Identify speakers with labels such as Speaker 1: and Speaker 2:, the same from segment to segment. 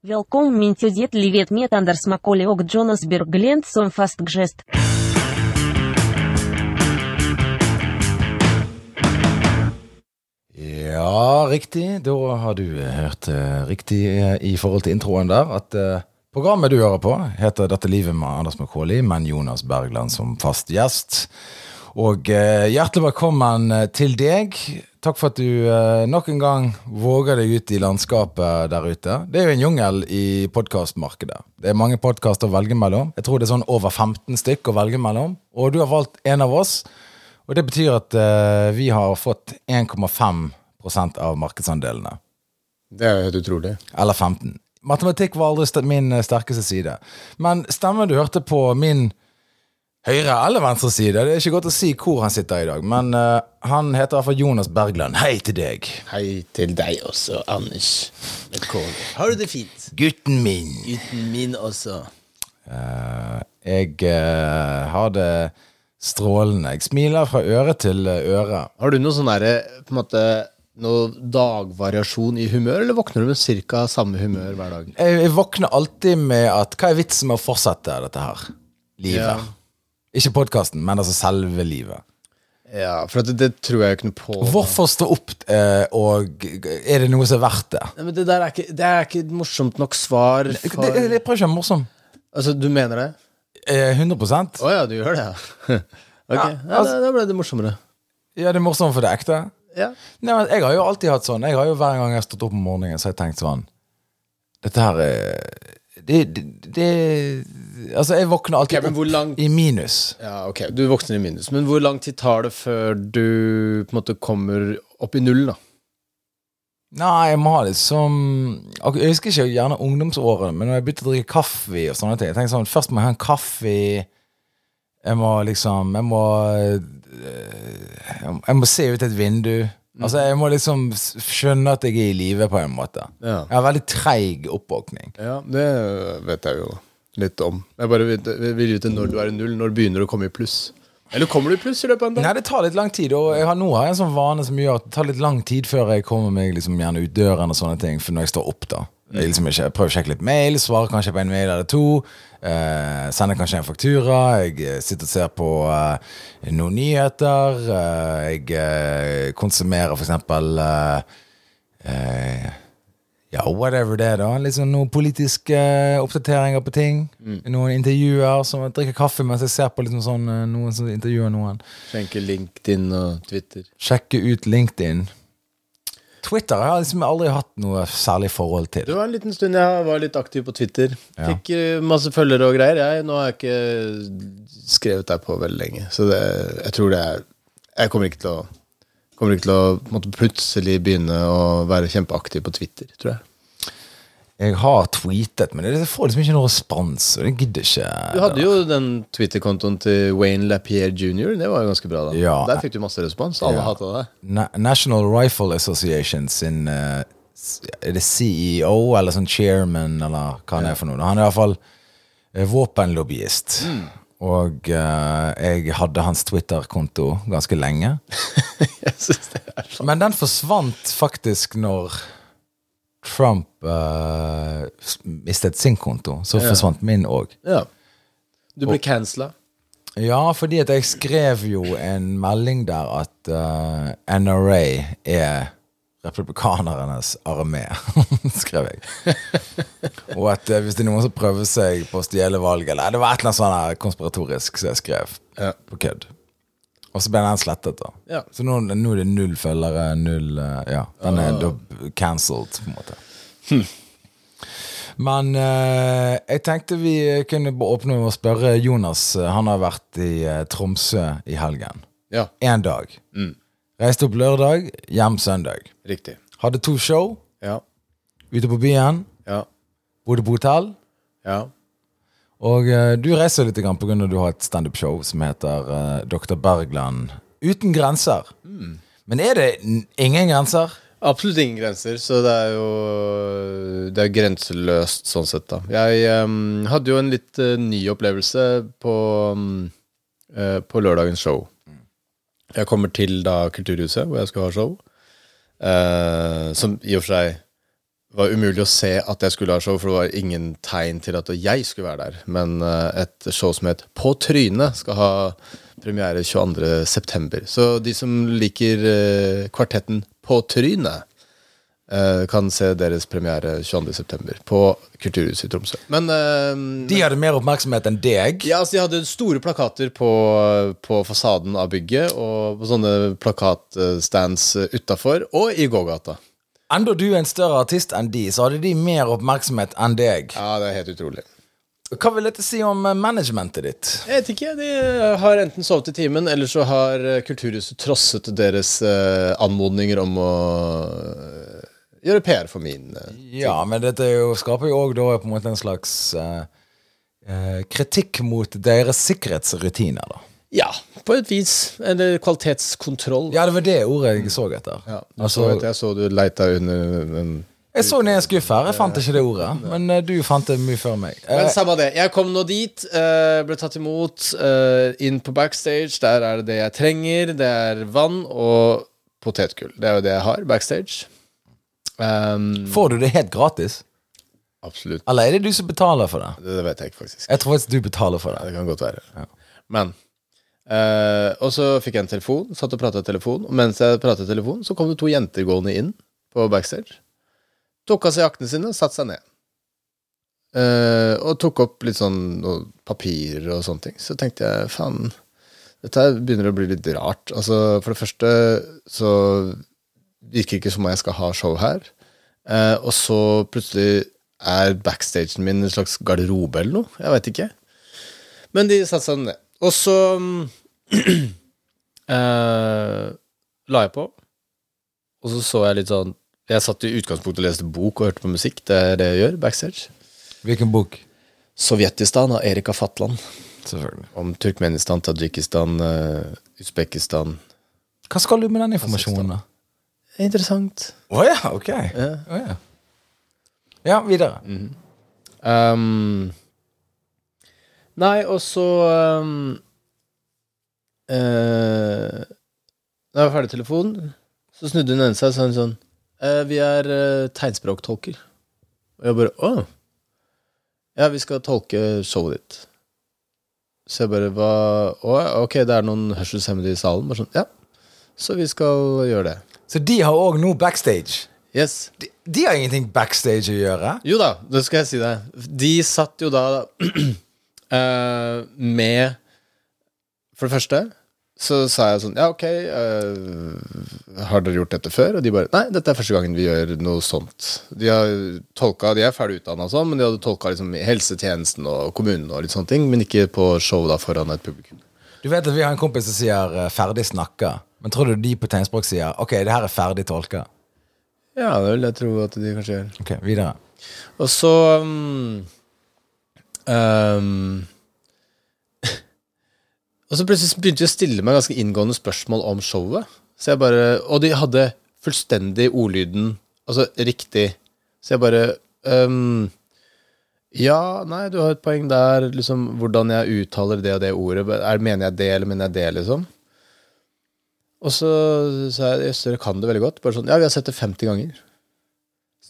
Speaker 1: Velkommen to det livet med Anders Macaulay og Jonas Berglent som fast.
Speaker 2: Ja, riktig. Da har du eh, hørt uh, riktig uh, i forhold til introen der at uh, programmet du hører på, heter 'Dette livet med Anders Macaulay', men Jonas Bergland som fast gjest. Og hjertelig velkommen til deg. Takk for at du eh, nok en gang våger deg ut i landskapet der ute. Det er jo en jungel i podkastmarkedet. Det er mange podkaster å velge mellom. Jeg tror det er sånn over 15 stykk å velge mellom. Og du har valgt en av oss. Og det betyr at eh, vi har fått 1,5% av markedsandelene.
Speaker 3: Det er jo helt utrolig.
Speaker 2: Eller 15. Matematikk var aldri st- min eh, sterkeste side. Men stemmen du hørte på min høyre eller venstre side, det er ikke godt å si hvor han sitter i dag, men uh, han heter i hvert fall Jonas Bergland. Hei til deg.
Speaker 3: Hei til deg også, Anders. Har du det fint?
Speaker 2: Gutten min.
Speaker 3: Gutten min også.
Speaker 2: Uh, jeg uh, har det strålende. Jeg smiler fra øre til øre.
Speaker 3: Har du noe sånn derre på en måte noe dagvariasjon i humør, eller våkner du med ca. samme humør hver dag?
Speaker 2: Jeg, jeg våkner alltid med at Hva er vitsen med å fortsette dette her? Livet.
Speaker 3: Ja.
Speaker 2: Ikke podkasten, men altså selve livet.
Speaker 3: Ja, for det, det tror jeg ikke noe på.
Speaker 2: Hvorfor stå opp, eh, og er det noe som er verdt det?
Speaker 3: Nei, men det der er ikke, det er ikke et morsomt nok svar
Speaker 2: Det,
Speaker 3: for
Speaker 2: det, jeg prøver ikke å være morsom.
Speaker 3: Altså, du mener det?
Speaker 2: Eh, 100
Speaker 3: Å ja, du gjør det, ja. ok,
Speaker 2: Ja,
Speaker 3: ja,
Speaker 2: altså-
Speaker 3: da, da ble det morsommere.
Speaker 2: Ja, det er morsomt for det ekte.
Speaker 3: Ja.
Speaker 2: Nei, men Jeg har jo alltid hatt sånn. Jeg har jo Hver gang jeg har stått opp om morgenen, så har jeg tenkt sånn Dette her er det, det, det Altså, jeg våkner alltid
Speaker 3: okay, lang-
Speaker 2: opp i minus.
Speaker 3: ja, ok, du våkner i minus. Men hvor lang tid tar det før du på en måte kommer opp i null, da?
Speaker 2: Nei, jeg må ha det som Jeg husker ikke gjerne ungdomsårene, men når jeg begynte å drikke kaffe og sånne ting Jeg tenkte sånn, Først må jeg ha en kaffe Jeg må liksom Jeg må øh, Jeg må se ut et vindu. Altså, jeg må liksom skjønne at jeg er i live, på en måte.
Speaker 3: Ja.
Speaker 2: Jeg har veldig treig oppvåkning.
Speaker 3: Ja, det vet jeg jo litt om. Jeg bare vil, vil vite når du er i null. Når begynner du å komme i pluss? Eller kommer du i pluss i løpet av en dag?
Speaker 2: Nei, det tar litt lang tid, og jeg har, nå har jeg en sånn vane som gjør at det tar litt lang tid før jeg kommer meg liksom gjerne ut døren og sånne ting, for når jeg står opp, da. Jeg, liksom ikke, jeg prøver å sjekke litt mail, svarer kanskje på en mail eller to. Eh, sender kanskje en faktura. Jeg eh, sitter og ser på eh, noen nyheter. Eh, jeg eh, konsumerer for eksempel eh, ja, whatever det er, da. Liksom noen politiske oppdateringer på ting. Noen intervjuer. Som jeg drikker kaffe mens jeg ser på liksom sånn, noen som intervjuer noen.
Speaker 3: Sjekke LinkedIn og Twitter.
Speaker 2: Sjekke ut LinkedIn. Twitter har jeg liksom aldri hatt noe særlig forhold til.
Speaker 3: Det var en liten stund jeg var litt aktiv på Twitter.
Speaker 2: Ja.
Speaker 3: Fikk eh, masse følgere og greier. Jeg, nå har jeg ikke skrevet der på veldig lenge. Så det, jeg tror det er Jeg kommer ikke til å Kommer ikke til å måtte plutselig begynne å være kjempeaktiv på Twitter, tror jeg.
Speaker 2: Jeg har tweetet, men det får liksom ikke noe respons. Og det gidder ikke.
Speaker 3: Du hadde jo den Twitter-kontoen til Wayne LaPierre jr. Det var jo ganske bra. da
Speaker 2: Ja.
Speaker 3: Der fikk du masse respons. Alle
Speaker 2: Ja.
Speaker 3: hata det.
Speaker 2: Na National Rifle Association sin uh, Er det CEO eller sånn chairman, eller hva han er for noe? Han er iallfall våpenlobbyist. våpenlobbyist. Og uh, jeg hadde hans Twitter-konto ganske lenge.
Speaker 3: Jeg synes det er sånn
Speaker 2: Men den forsvant faktisk når Trump uh, mistet sin konto. Så forsvant min òg.
Speaker 3: Ja. Du ble cancela.
Speaker 2: Ja, fordi at jeg skrev jo en melding der at uh, NRA er republikanernes armé, skrev jeg. Og at eh, hvis det er noen som prøver seg på å stjele valget Eller det var et eller annet sånn konspiratorisk som jeg skrev
Speaker 3: Ja.
Speaker 2: på kødd. Og så ble den slettet, da.
Speaker 3: Ja.
Speaker 2: Så nå, nå er det null følgere, null eh, Ja, den er da cancelled, på en måte. Men eh, jeg tenkte vi kunne åpne å spørre Jonas. Han har vært i eh, Tromsø i helgen.
Speaker 3: Ja,
Speaker 2: Én dag. Reiste opp lørdag, hjem søndag.
Speaker 3: riktig.
Speaker 2: Hadde to show
Speaker 3: Ja.
Speaker 2: ute på byen.
Speaker 3: Ja.
Speaker 2: Bodde på hotell.
Speaker 3: Ja.
Speaker 2: Og eh, du reiser litt pga. at du har et standup-show som heter eh, Dr. Bergland uten grenser. Men er det n- ingen grenser?
Speaker 3: Absolutt ingen grenser, så det er jo Det er grenseløst sånn sett, da. Jeg em, hadde jo en litt eh, ny opplevelse på, em, eh, på lørdagens show. Jeg kommer til da Kulturhuset, hvor jeg skal ha show. Eh, som i og for seg var umulig å se at jeg skulle ha show, for det var ingen tegn til at jeg skulle være der. Men eh, et show som het På trynet skal ha premiere 22.9. Så de som liker eh, kvartetten På trynet, eh, kan se deres premiere 22.9. på Kulturhuset i Tromsø. Men
Speaker 2: De hadde mer oppmerksomhet enn deg.
Speaker 3: ja, altså De hadde store plakater på, på fasaden av bygget, og på sånne plakatstands utafor, og i gågata.
Speaker 2: Enda du er en større artist enn de, så hadde de mer oppmerksomhet enn deg.
Speaker 3: Ja, det er helt utrolig.
Speaker 2: Hva vil dette si om eh, managementet ditt?
Speaker 3: Jeg vet ikke. De har enten sovet i timen, eller så har eh, Kulturhuset trosset deres eh, anmodninger om å eh, gjøre PR for min eh.
Speaker 2: Ja, men dette jo, skaper jo òg da på en måte en slags eh, eh, kritikk mot deres sikkerhetsrutiner, da.
Speaker 3: Ja, på et vis. Eller kvalitetskontroll.
Speaker 2: Ja, det var det ordet jeg så etter.
Speaker 3: Ja, du
Speaker 2: Altså-
Speaker 3: så etter, jeg så du leita under en
Speaker 2: Jeg så ned en skuff her, jeg fant ikke det ordet. Men eh, du fant det mye før meg. Eh,
Speaker 3: Men samme det. Jeg kom nå dit, eh, ble tatt imot, eh, inn på backstage. Der er det det jeg trenger. Det er vann og potetgull. Det er jo det jeg har backstage. Um,
Speaker 2: får du det helt gratis?
Speaker 3: absolutt.
Speaker 2: Eller er det du som betaler for det?
Speaker 3: Det, det vet jeg ikke, faktisk.
Speaker 2: Jeg tror faktisk du betaler for det.
Speaker 3: det kan godt være. Men eh, Og så fikk jeg en telefon, satt og pratet i telefon. Og mens jeg pratet i telefon, så kom det to jenter gående inn på backstage. Tok av seg jaktene sine, satte seg ned. Uh, og tok opp litt sånn papirer og sånne ting. Så tenkte jeg faen, dette her begynner å bli litt rart. Altså, for det første så virker ikke som om jeg skal ha show her. Uh, og så plutselig er backstagen min en slags garderobe eller noe. Jeg veit ikke. Men de satte seg ned. Og så mm, eh, la jeg på. Og så så jeg litt sånn Jeg satt i utgangspunktet og leste bok og hørte på musikk. Det er det jeg gjør backstage.
Speaker 2: Hvilken bok?
Speaker 3: Sovjetistan av Erika Fatland.
Speaker 2: Selvfølgelig.
Speaker 3: Om Turkmenistan, Tadsjikistan, uh, Usbekistan.
Speaker 2: Hva skal du med den informasjonen, da?
Speaker 3: Interessant.
Speaker 2: Å ja, ok. Å ja. ja, videre.
Speaker 3: Um, nei, og så um, eh, Da jeg var ferdig telefonen, så snudde hun seg og sa sånn eh, Vi er eh, tegnspråktolker. Og jeg bare Å! Ja, vi skal tolke showet ditt. Så jeg bare Hva Å, ok, det er noen hørselshemmede i salen? Bare sånn Ja. Så vi skal gjøre det.
Speaker 2: Så de har òg noe backstage?
Speaker 3: Yes.
Speaker 2: De, de har ingenting backstage å gjøre?
Speaker 3: Jo da, det skal jeg si deg. De satt jo da eh, med For det første så sa jeg sånn Ja, ok, uh, har dere gjort dette før? Og de bare Nei, dette er første gangen vi gjør noe sånt. De har tolka, de er ferdig utdanna og sånn, men de hadde tolka liksom helsetjenesten og kommunen og litt sånne ting, men ikke på show da foran et publikum.
Speaker 2: Du vet at Vi har en kompis som sier eh, 'ferdig snakka'. Men tror du de på tegnspråk sier 'ok, det her er ferdig tolka'?
Speaker 3: Ja, det vil jeg tro at de kanskje gjør.
Speaker 2: Ok, videre.
Speaker 3: Og så um, um, Og så plutselig begynte de å stille meg ganske inngående spørsmål om showet. Så jeg bare, Og de hadde fullstendig ordlyden, altså riktig. Så jeg bare um, Ja, nei, du har et poeng der. Liksom, hvordan jeg uttaler det og det ordet. Er, mener jeg det, eller mener jeg det, liksom? Og så sa jeg jøss, dere kan det veldig godt. Bare sånn, Ja, vi har sett det 50 ganger.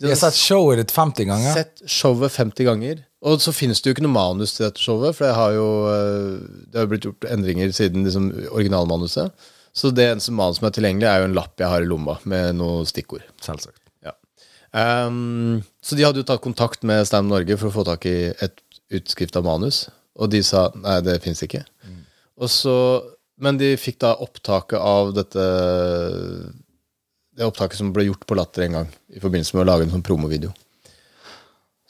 Speaker 2: De har sett showet ditt 50 ganger.
Speaker 3: Sett showet 50 ganger. Og så finnes det jo ikke noe manus til dette showet, for det har jo eh, Det har blitt gjort endringer siden liksom, originalmanuset. Så det eneste manus som er tilgjengelig, er jo en lapp jeg har i lomma med noen stikkord.
Speaker 2: Selvsagt.
Speaker 3: Ja. Um, så de hadde jo tatt kontakt med Stand Norge for å få tak i et utskrift av manus, og de sa nei, det fins ikke. Og så, men de fikk da opptaket av dette Det opptaket som ble gjort på Latter en gang i forbindelse med å lage en sånn promovideo.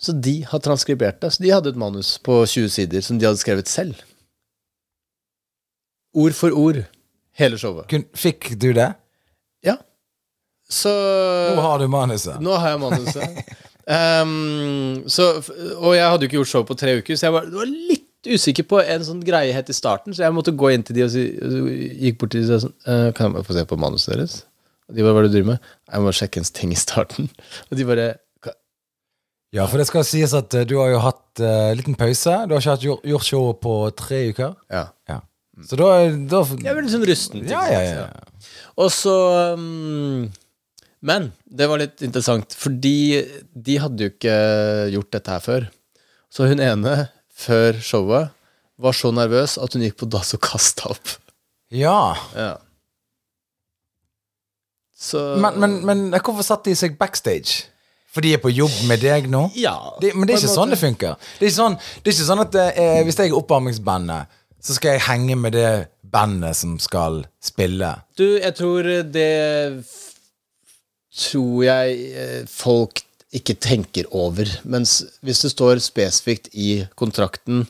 Speaker 3: Så de har transkribert det. Så de hadde et manus på 20 sider som de hadde skrevet selv. Ord for ord. Hele showet.
Speaker 2: Fikk du det?
Speaker 3: Ja. Så
Speaker 2: Nå har du manuset.
Speaker 3: Nå har jeg manuset. um, så, og jeg hadde jo ikke gjort show på tre uker, så jeg var, var litt usikker på en sånn greie helt i starten, så jeg måtte gå inn til de og si, gikk bort til de og sa sånn uh, Kan jeg få se på manuset deres? Og de bare Hva er det du driver med? Jeg må sjekke en ting i starten. Og de bare?
Speaker 2: Ja, for det skal sies at eh, du har jo hatt uh, liten pause. Du har ikke hatt gjort, gjort show på tre uker.
Speaker 3: Ja.
Speaker 2: Ja. Så da, da
Speaker 3: Jeg ble litt sånn rusten.
Speaker 2: ja, ja, ja.
Speaker 3: Og så um, Men det var litt interessant, fordi de hadde jo ikke gjort dette her før. Så hun ene, før showet, var så nervøs at hun gikk på dass og kasta opp.
Speaker 2: Ja.
Speaker 3: Ja. Så
Speaker 2: Men, men, men hvorfor satte de seg backstage? For de er på jobb med deg nå?
Speaker 3: Ja.
Speaker 2: De, men det er ikke sånn det funker. Det er ikke sånn, det er ikke sånn at eh, hvis jeg er oppvarmingsbandet, så skal jeg henge med det bandet som skal spille.
Speaker 3: Du, jeg tror det tror jeg eh, folk ikke tenker over. Mens hvis det står spesifikt i kontrakten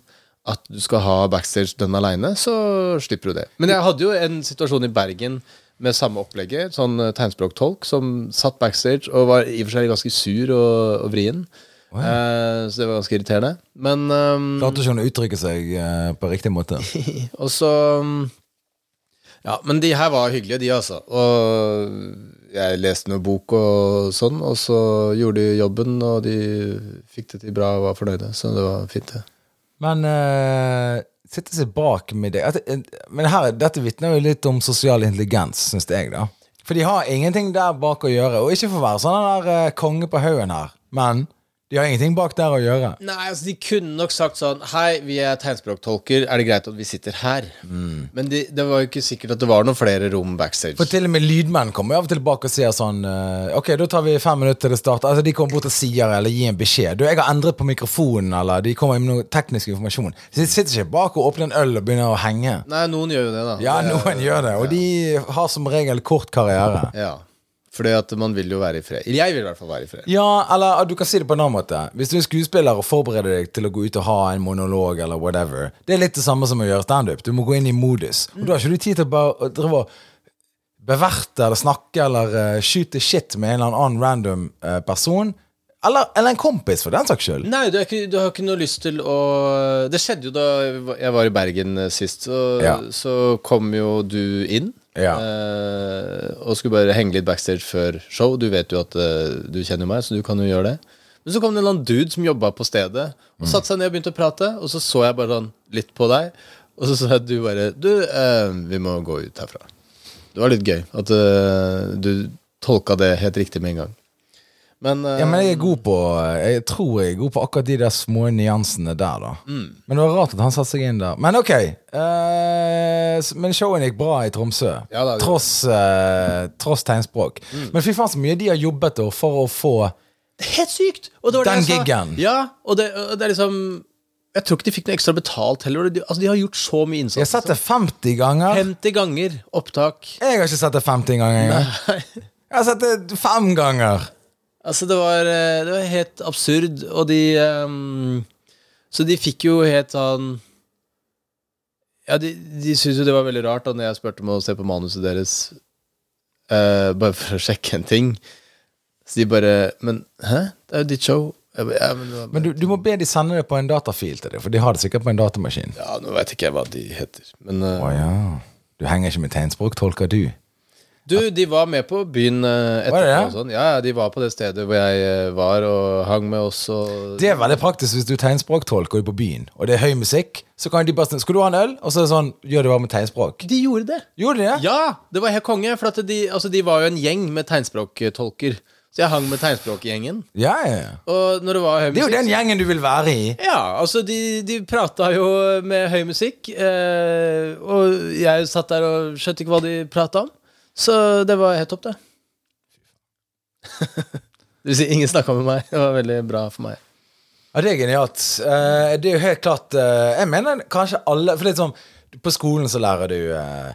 Speaker 3: at du skal ha backstage den aleine, så slipper du det. Men jeg hadde jo en situasjon i Bergen med samme opplegget, sånn eh, tegnspråktolk, som satt backstage og var i og for seg ganske sur og, og vrien. Eh, så det var ganske irriterende. Men um,
Speaker 2: Klarte ikke hun å uttrykke seg eh, på riktig måte?
Speaker 3: og så mm, Ja, men de her var hyggelige, de, altså. Og jeg leste noe bok og sånn, og så gjorde de jobben, og de fikk det til bra og var fornøyde. Så det var fint, det.
Speaker 2: Men uh, sitte seg bak med det eh, Men her, dette vitner jo litt om sosial intelligens, syns jeg, da. For de har ingenting der bak å gjøre. Og ikke for å være sånn der eh, konge på haugen her, men de har ingenting bak der å gjøre.
Speaker 3: Nei, altså De kunne nok sagt sånn Hei, vi er tegnspråktolker. Er det greit at vi sitter her? Men de, det var jo ikke sikkert at det var noen flere rom backstage.
Speaker 2: For til og med lydmenn kommer av og til tilbake og sier sånn eh, Ok, da tar vi fem minutter til det starter. Altså De kommer bort og sier eller gir en beskjed. Du, jeg har endret på mikrofonen, eller de kommer med noe teknisk informasjon. Så de sitter ikke bak og åpner en øl og begynner å henge.
Speaker 3: Nei, noen gjør jo det, da.
Speaker 2: Ja, noen gjør det, og de har som regel kort karriere.
Speaker 3: Ja. Fordi at man vil jo være i fred. Jeg vil i hvert fall være i fred.
Speaker 2: Ja, eller du kan si det på en annen måte. Hvis du er skuespiller og forbereder deg til å gå ut og ha en monolog eller whatever, det er litt det samme som å gjøre standup. Du må gå inn i modus. Og da har ikke du tid til å bare å drive og beverte eller snakke eller uh, skyte shit med en eller annen random uh, person. Eller, eller en kompis, for den saks skyld.
Speaker 3: Nei, du, er ikke, du har ikke noe lyst til å Det skjedde jo da jeg var i Bergen eh, sist. Så,
Speaker 2: Ja.
Speaker 3: så kom jo du inn.
Speaker 2: Ja.
Speaker 3: Uh, og skulle bare henge litt backstage før show. Du vet jo at uh, du kjenner meg, så du kan jo gjøre det. Men så kom det en eller annen dude som jobba på stedet, og satte seg ned og begynte å prate. Og så så jeg bare sånn litt på deg, og så sa jeg du bare Du, uh, vi må gå ut herfra. Det var litt gøy at du tolka det helt riktig med en gang. Men, uh,
Speaker 2: Ja, men jeg er god på Jeg tror jeg er god på akkurat de der små nyansene der, da.
Speaker 3: Mm.
Speaker 2: Men det var rart at han satte seg inn der. Men ok. Uh, men showen gikk bra i Tromsø.
Speaker 3: Ja da,
Speaker 2: tross, uh, tross tegnspråk. Men fy faen så mye de har jobbet for å få
Speaker 3: Helt sykt! Og det
Speaker 2: Den giggen.
Speaker 3: Ja, og det, og det er liksom Jeg tror ikke de fikk noe ekstra betalt heller. De, altså, de har gjort så mye innsats.
Speaker 2: Jeg har sett det 50 ganger.
Speaker 3: 50 ganger opptak.
Speaker 2: Jeg har ikke sett det 50 ganger engang. Jeg har sett det fem ganger.
Speaker 3: Altså, det var, eh, det var helt absurd, og de um, Så de fikk jo helt sånn Ja, de, de syntes jo det var veldig rart da når jeg spurte om å se på manuset deres, uh, bare for å sjekke en ting. Så de bare Men hæ? Det er jo ditt show. Bare, ja, men, bare-
Speaker 2: Men du, du må be de sende det på en datafil til deg, for de har det sikkert på en datamaskin.
Speaker 3: ja, nå vet ikke jeg hva de heter. Men uh,
Speaker 2: oh, ja. Du henger ikke med tegnspråk, tolker du?
Speaker 3: Du, de var med på byen eh, etterpå. Og sånn. Ja, ja, de var på det stedet hvor jeg eh, var, og hang med oss. Og
Speaker 2: Det er veldig praktisk hvis du er tegnspråktolk og er på byen, og det er høy musikk. Så kan de bare Skal du ha en øl? Og så er det sånn Gjør det bare med tegnspråk.
Speaker 3: De gjorde det!
Speaker 2: Gjorde de det?
Speaker 3: Ja, det var helt konge. For at de, altså, de var jo en gjeng med tegnspråktolker. Så jeg hang med tegnspråkgjengen.
Speaker 2: Ja, ja, ja.
Speaker 3: Og når det var høy
Speaker 2: Det er jo den gjengen du vil være i.
Speaker 3: Ja, altså de, de prata jo med høy musikk, eh, og jeg satt der og skjønte ikke hva de prata om. Så det var helt topp, det. du vil si, ingen snakka med meg. Det var veldig bra for meg.
Speaker 2: Ja, det er genialt. Eh, det er jo helt klart eh, Jeg mener kanskje alle For det er sånn På skolen så lærer du Jeg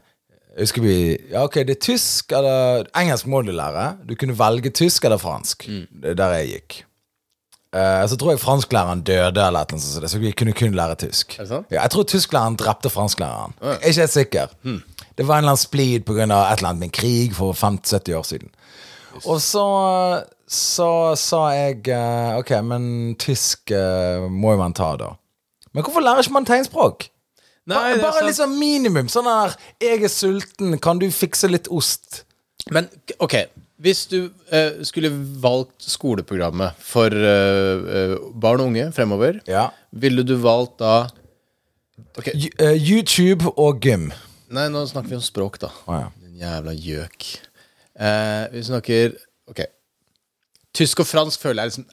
Speaker 2: Husker vi Ja, ok, det er tysk eller Engelsk må du lære. Du kunne velge tysk eller fransk. Det er der jeg gikk. Uh, så tror jeg fransklæreren døde, eller annet sånt, så vi kunne kun lære tysk.
Speaker 3: Er det sant?
Speaker 2: Ja, jeg tror tysklæreren drepte fransklæreren. Jeg er ikke helt sikker. Det var en eller annen splid pga. et eller annet med en krig for 50-70 år siden. Og så, så sa jeg eh, Ok, men tysk eh, må jo man ta, da. Men hvorfor lærer ikke man tegnspråk?
Speaker 3: Nei,
Speaker 2: bare,
Speaker 3: Bare
Speaker 2: liksom minimum. Sånn der 'Jeg er sulten, kan du fikse litt ost?'
Speaker 3: Men ok, hvis du eh, skulle valgt skoleprogrammet for eh, eh, barn og unge fremover,
Speaker 2: Ja.
Speaker 3: ville du valgt da
Speaker 2: okay. YouTube og gym.
Speaker 3: Nei, nå snakker vi om språk, da.
Speaker 2: Ah, ja.
Speaker 3: Din jævla gjøk. Eh, vi snakker Ok. Tysk og fransk føler jeg liksom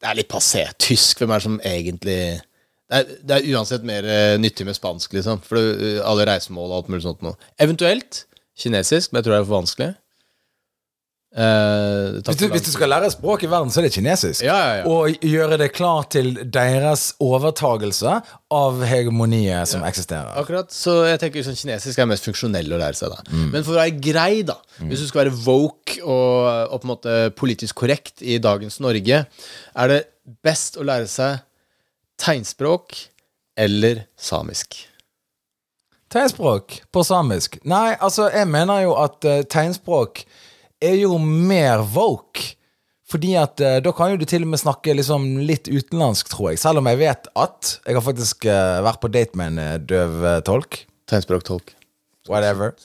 Speaker 3: Det er litt passé. Tysk, hvem er det som egentlig Det er, det er uansett mer eh, nyttig med spansk, liksom. For det, eh, alle reisemål og alt mulig sånt noe. Eventuelt kinesisk, men jeg tror det er for vanskelig. Tar
Speaker 2: Hvis du, hvis du skal lære språk i verden, så er det kinesisk.
Speaker 3: Ja, ja, ja.
Speaker 2: Og gjøre det klar til deres overtagelse av hegemoniet som eksisterer.
Speaker 3: Akkurat, så jeg tenker sånn Kinesisk er mest funksjonell å lære seg. da
Speaker 2: Mm.
Speaker 3: Men for å være grei, da hvis du skal være woke og, og på en måte politisk korrekt i dagens Norge, er det best å lære seg tegnspråk eller samisk.
Speaker 2: Tegnspråk på samisk? Nei, altså, jeg mener jo at uh, tegnspråk er jo mer woke. Fordi at eh, da kan jo du til og med snakke liksom litt utenlandsk, tror jeg. Selv om jeg vet at Jeg har faktisk eh, vært på date med en uh, døv eh, tolk.
Speaker 3: Tegnspråktolk.
Speaker 2: Whatever.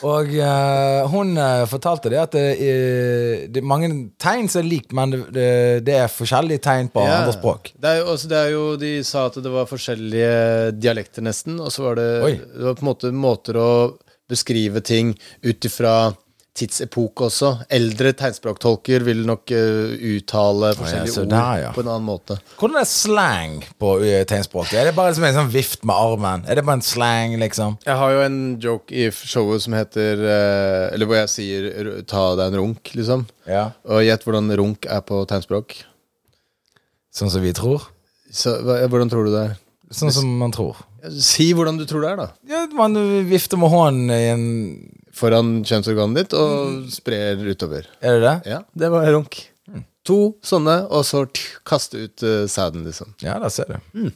Speaker 2: Og uh, hun eh, fortalte det at det, eh, det mange tegn som er likt, men det, det, er forskjellige tegn på
Speaker 3: yeah.
Speaker 2: andre språk.
Speaker 3: Det er, jo, altså, det er jo, De sa at det var forskjellige dialekter, nesten. Og så var det, det var på en måte måter å beskrive ting ut ifra tidsepoke også. Eldre tegnspråktolker vil nok uh, uttale forskjellige
Speaker 2: så
Speaker 3: ord
Speaker 2: der, ja.
Speaker 3: på en annen måte.
Speaker 2: Hvordan er slang på eh, tegnspråket? Er det bare liksom en sånn vift med armen? Er det bare en slang, liksom?
Speaker 3: Jeg har jo en joke i showet som heter uh, Eller hvor jeg sier 'ta deg en runk', liksom.
Speaker 2: Ja.
Speaker 3: Og gjett hvordan runk er på tegnspråk.
Speaker 2: Sånn som vi tror?
Speaker 3: Så, hvordan tror du det er?
Speaker 2: Sånn som man tror.
Speaker 3: Si hvordan du tror det er, da.
Speaker 2: Ja, man vifter med hånden i en
Speaker 3: Foran kjønnsorganet ditt og sprer utover.
Speaker 2: Er det det?
Speaker 3: Ja, det var runk. To sånne, og så tj, kaste ut uh, sæden, liksom.
Speaker 2: Ja, da ser du.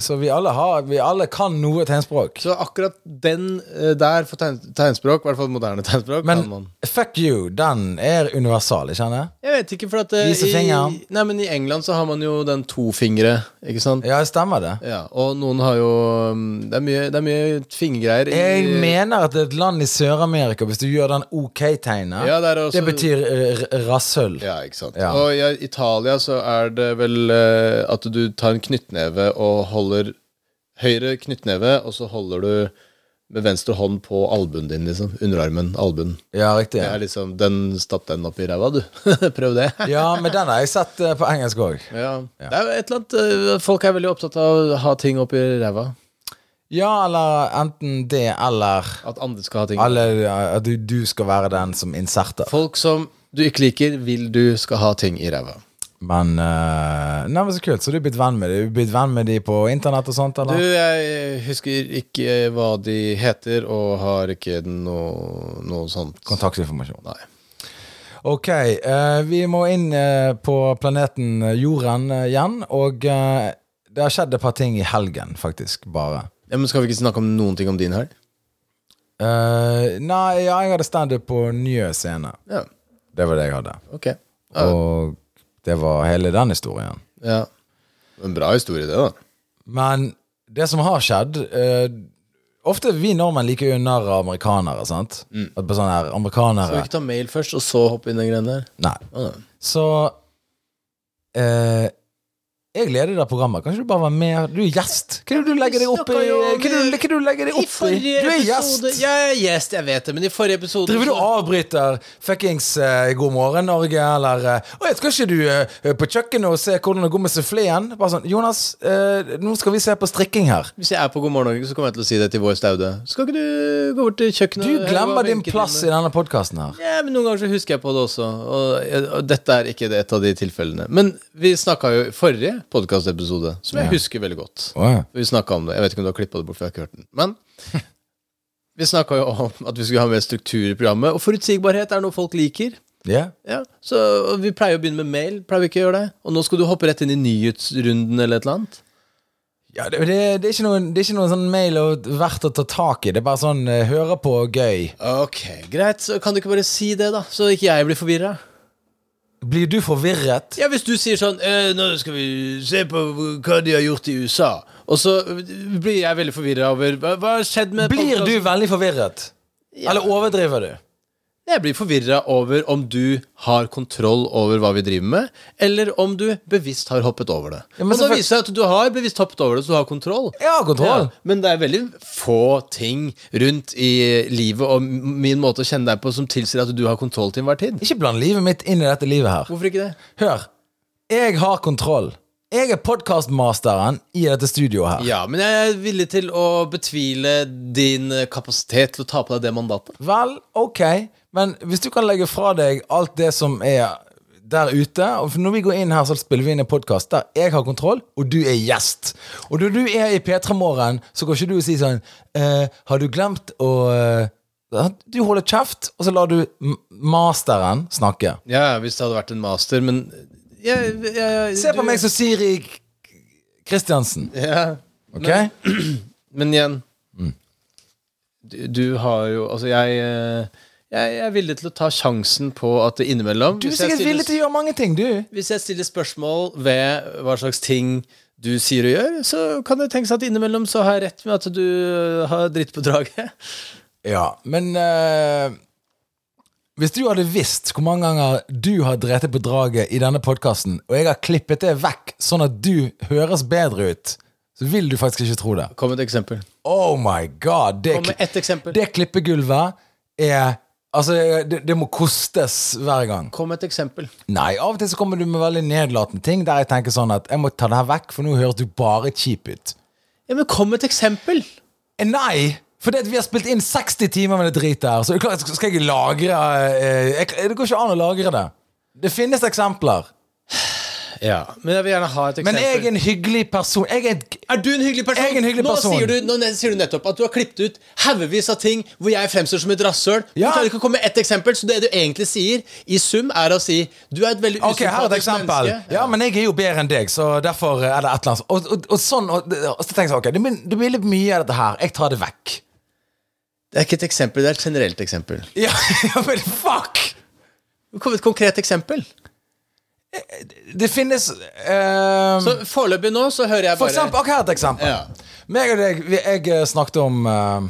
Speaker 2: Så vi alle, har, vi alle kan noe tegnspråk.
Speaker 3: Så akkurat den eh, der for tegn, tegnspråk, i hvert fall moderne tegnspråk,
Speaker 2: Men
Speaker 3: kan man
Speaker 2: fuck you, den er universal, ikke sant?
Speaker 3: Jeg vet ikke, for at eh,
Speaker 2: Vise fingeren.
Speaker 3: i, Nei, men i England så har man jo den to fingre, ikke sant?
Speaker 2: Ja, stemmer det.
Speaker 3: Ja, og noen har jo um, Det er mye, det er mye fingergreier. i-
Speaker 2: Jeg mener at et land i Sør-Amerika, hvis du gjør den OK-tegnet,
Speaker 3: Ja, det er også-
Speaker 2: det betyr eh, r- rasshøl.
Speaker 3: Ja, ikke sant.
Speaker 2: Ja.
Speaker 3: Og i Italia så er det vel eh, at du tar en knyttneve og holder høyre knyttneve, og så holder du med venstre hånd på albuen din, liksom. Underarmen, albuen.
Speaker 2: Ja, riktig.
Speaker 3: Det er liksom, den Stapp den opp i ræva, du. Prøv det.
Speaker 2: Ja, men den har jeg sett eh, på engelsk òg.
Speaker 3: Ja. Det er et eller annet eh, Folk er veldig opptatt av å ha ting opp i ræva.
Speaker 2: Ja, eller enten det, eller
Speaker 3: At andre skal ha ting.
Speaker 2: eller at du, du skal være den som inserter.
Speaker 3: Folk som du ikke liker, vil du skal ha ting i ræva.
Speaker 2: Men uh, Nei, men så kult. Så du er blitt venn med dem? Blitt venn med dem på internett og sånt,
Speaker 3: Du, jeg husker ikke hva de heter, og har ikke noe, noe sånt.
Speaker 2: Kontaktinformasjon.
Speaker 3: Nei.
Speaker 2: Ok, uh, vi må inn uh, på planeten Jorden igjen, og det har skjedd et par ting i helgen, faktisk, bare.
Speaker 3: Ja, men Skal vi ikke snakke om noen ting om din helg?
Speaker 2: Nei, ja, jeg hadde standup på Njø scene.
Speaker 3: Ja,
Speaker 2: Det var det jeg hadde.
Speaker 3: ok. Ja,
Speaker 2: Og det var hele den historien.
Speaker 3: ja. En bra historie, det, da.
Speaker 2: Men det som har skjedd eh, Ofte vi nordmenn liker jo narr av amerikanere, sant? At på sånne her, amerikanere
Speaker 3: Skal vi ikke ta mail først, og så hoppe inn den greia der?
Speaker 2: Nei.
Speaker 3: Ah,
Speaker 2: Så eh, Jeg leder det programmet. Kan ikke du bare være med? Du er gjest. Hva er det du legger deg opp i? Hva er det du, er legger deg opp i? Du er gjest!
Speaker 3: Jeg er gjest, jeg vet det, men i forrige episode
Speaker 2: Driver du og avbryter fuckings uh, God morgen Norge, eller uh, Å, skal ikke du uh, på kjøkkenet og se hvordan det går med suffleen? Bare sånn Jonas, uh, nå skal vi se på strikking her.
Speaker 3: Hvis jeg er på God morgen Norge, så kommer jeg til å si det til vår Staude. Skal ikke du gå bort til kjøkkenet?
Speaker 2: Du glemmer din plass i denne podkasten her.
Speaker 3: Ja, men noen ganger så husker jeg på det også. Og, og dette er ikke et av de tilfellene. Men vi snakka jo forrige podkastepisode, som jeg husker veldig godt.
Speaker 2: Wow.
Speaker 3: Vi snakket om det. Jeg vet ikke om du har klippa det bort, for jeg har ikke hørt den. Men vi snakka jo om at vi skulle ha mer struktur i programmet. Og forutsigbarhet er noe folk liker.
Speaker 2: Ja.
Speaker 3: Ja, så Vi pleier å begynne med mail. Pleier vi ikke å gjøre det? Og nå skal du hoppe rett inn i nyhetsrunden eller et eller annet?
Speaker 2: Ja, det, det, det, er ikke noen, det er ikke noen sånn mail og verdt å ta tak i. Det er bare sånn eh, høre på og gøy.
Speaker 3: Ok, greit. Så kan du ikke bare si det, da? Så ikke jeg blir forvirra.
Speaker 2: Blir du forvirret?
Speaker 3: Ja, hvis du sier sånn eh, 'Nå skal vi se på hva de har gjort i USA', og så blir jeg veldig forvirra over hva, har skjedd med
Speaker 2: Blir
Speaker 3: podcasten?
Speaker 2: du veldig forvirret?
Speaker 3: Ja.
Speaker 2: Eller overdriver du?
Speaker 3: Jeg blir forvirra over om du har kontroll over hva vi driver med, eller om du bevisst har hoppet over det.
Speaker 2: Ja,
Speaker 3: og da viser det at du har bevisst hoppet over det, så du har kontroll.
Speaker 2: Har kontroll.
Speaker 3: Ja, men det er veldig få ting rundt i livet og min måte å kjenne deg på som tilsier at du har kontroll til enhver tid.
Speaker 2: Ikke bland livet mitt inn i dette livet her.
Speaker 3: Hvorfor ikke det?
Speaker 2: Hør. Jeg har kontroll. Jeg er podkastmasteren i dette studioet her.
Speaker 3: Ja, men jeg er villig til å betvile din kapasitet til å ta på deg det mandatet.
Speaker 2: Vel, ok, men hvis du kan legge fra deg alt det som er der ute og Når vi går inn her, så spiller vi inn en podkast der jeg har kontroll, og du er gjest. Og når du er i P3 Morgen, så går ikke du og sier sånn eh, Har du glemt å eh, Du holder kjeft, og så lar du masteren snakke.
Speaker 3: Ja, hvis det hadde vært en master, men jeg, jeg, jeg,
Speaker 2: Se på
Speaker 3: du-
Speaker 2: meg som Siri Kristiansen,
Speaker 3: Ja,
Speaker 2: ok?
Speaker 3: men igjen
Speaker 2: Mm.
Speaker 3: du, du har jo Altså, jeg eh, jeg er villig til å ta sjansen på at det innimellom
Speaker 2: Du er sikkert
Speaker 3: stiller-
Speaker 2: villig til å gjøre mange ting, du.
Speaker 3: Hvis jeg stiller spørsmål ved hva slags ting du sier og gjør, så kan det tenkes at innimellom så har jeg rett med at du har dritt på draget.
Speaker 2: Ja, men eh, Hvis du hadde visst hvor mange ganger du har drept på draget i denne podkasten, og jeg har klippet det vekk sånn at du høres bedre ut, så vil du faktisk ikke tro det.
Speaker 3: Kom med et eksempel.
Speaker 2: Oh my god! Det,
Speaker 3: Kom med ett eksempel.
Speaker 2: det klippegulvet er Altså, det, det må kostes hver gang.
Speaker 3: Kom et eksempel.
Speaker 2: Nei, av og til så kommer du med veldig nedlatende ting der jeg tenker sånn at jeg må ta det her vekk, for nå høres du bare kjip ut.
Speaker 3: Ja, men kom et eksempel!
Speaker 2: Eh, Nei! Fordi at vi har spilt inn 60 timer med det dritet her, så er det klart, skal jeg lagre eh, jeg, Det går ikke an å lagre det. Det finnes eksempler.
Speaker 3: Ja, Men jeg vil gjerne ha et eksempel.
Speaker 2: Men jeg er en hyggelig person. Er et,
Speaker 3: Er du en hyggelig person?
Speaker 2: Jeg er en hyggelig
Speaker 3: nå,
Speaker 2: person.
Speaker 3: Sier du, nå sier du nettopp at du har klippet ut haugevis av ting hvor jeg fremstår som et rasshøl. Du
Speaker 2: kan
Speaker 3: klarer ikke å komme med ett eksempel, så det du egentlig sier i sum, er å si du er et veldig
Speaker 2: Ok, her er et eksempel.
Speaker 3: menneske.
Speaker 2: Ja, men jeg er jo bedre enn deg, så derfor er det et eller annet. Og, og, og sånn, og, og så tenker jeg sånn, ok, det blir, det blir litt mye av dette her. Jeg tar det vekk.
Speaker 3: Det er ikke et eksempel, det er et generelt eksempel.
Speaker 2: Ja, ja men fuck!
Speaker 3: Kom et konkret eksempel.
Speaker 2: Det finnes eh,
Speaker 3: Så Foreløpig nå så hører jeg
Speaker 2: For
Speaker 3: bare
Speaker 2: eksempel, ok, her et eksempel.
Speaker 3: Ja.
Speaker 2: Meg og deg, jeg eh, snakket om uh,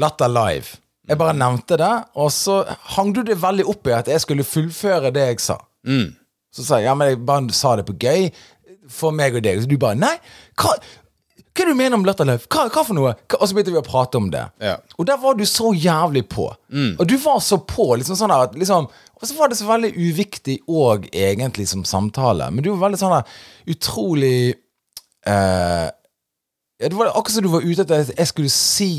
Speaker 2: Latter Live. Jeg bare nevnte det, og så hang du det veldig opp i at jeg skulle fullføre det jeg sa.
Speaker 3: Mm.
Speaker 2: Så sa jeg ja, men jeg bare sa det på gøy for meg og deg. Så du bare nei, hva, hva er det du mener om Latter Live? Hva, hva for noe? Hva, og så begynte vi å prate om det.
Speaker 3: Ja.
Speaker 2: Og der var du så jævlig på. Og du var så på. liksom sånn der liksom Og så var det så veldig uviktig og egentlig som samtale. Men du var veldig sånn der utrolig eh, Det var akkurat som du var ute etter at jeg skulle si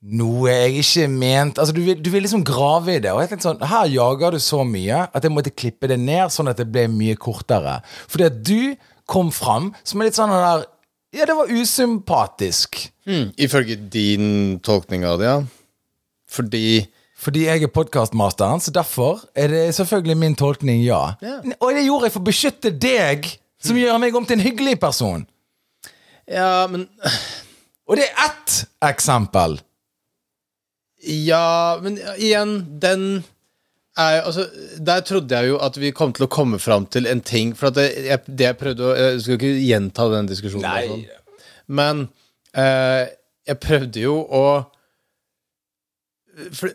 Speaker 2: noe jeg ikke mente Altså, du vil, du vil liksom grave i det. Og jeg tenkte sånn Her jager du så mye at jeg måtte klippe det ned, sånn at det ble mye kortere. Fordi at du kom fram som er litt sånn den der Ja, det var usympatisk.
Speaker 3: Mm. Ifølge din tolkning av det, ja. Fordi
Speaker 2: Fordi jeg er podkastmasteren, så derfor er det selvfølgelig min tolkning ja.
Speaker 3: Ja.
Speaker 2: Og det gjorde jeg for å beskytte deg, som gjør meg om til en hyggelig person.
Speaker 3: Ja, men
Speaker 2: Og det er ett eksempel.
Speaker 3: Ja, men igjen, den er Altså, der trodde jeg jo at vi kom til å komme fram til en ting For at det jeg, det jeg prøvde å Jeg skal ikke gjenta den diskusjonen,
Speaker 2: Nei.
Speaker 3: sånn, men eh, jeg prøvde jo å for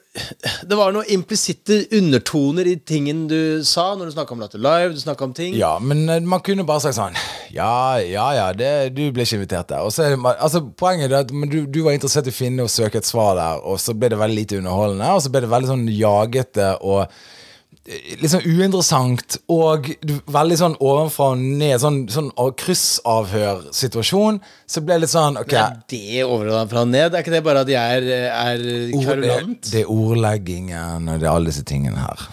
Speaker 3: det var noen implisitte undertoner i tingen du sa når du snakka om Latter Live. Du snakket om ting.
Speaker 2: Ja, men eh, man kunne bare sagt sånn Ja, ja, ja, det, du ble ikke invitert der. Og så det, ma- altså, poenget er at du, du var interessert i å finne og søke et svar der, og så ble det veldig lite underholdende, og så ble det veldig sånn jagete og sånn uinteressant og veldig sånn ovenfra og ned, sånn, sånn av- kryssavhør-situasjon. Så ble det litt sånn Ok,
Speaker 3: Er det overfra og ned? Er ikke det bare at jeg er, er
Speaker 2: ord, det,
Speaker 3: kverulant?
Speaker 2: det er ordleggingen og det er alle disse tingene her.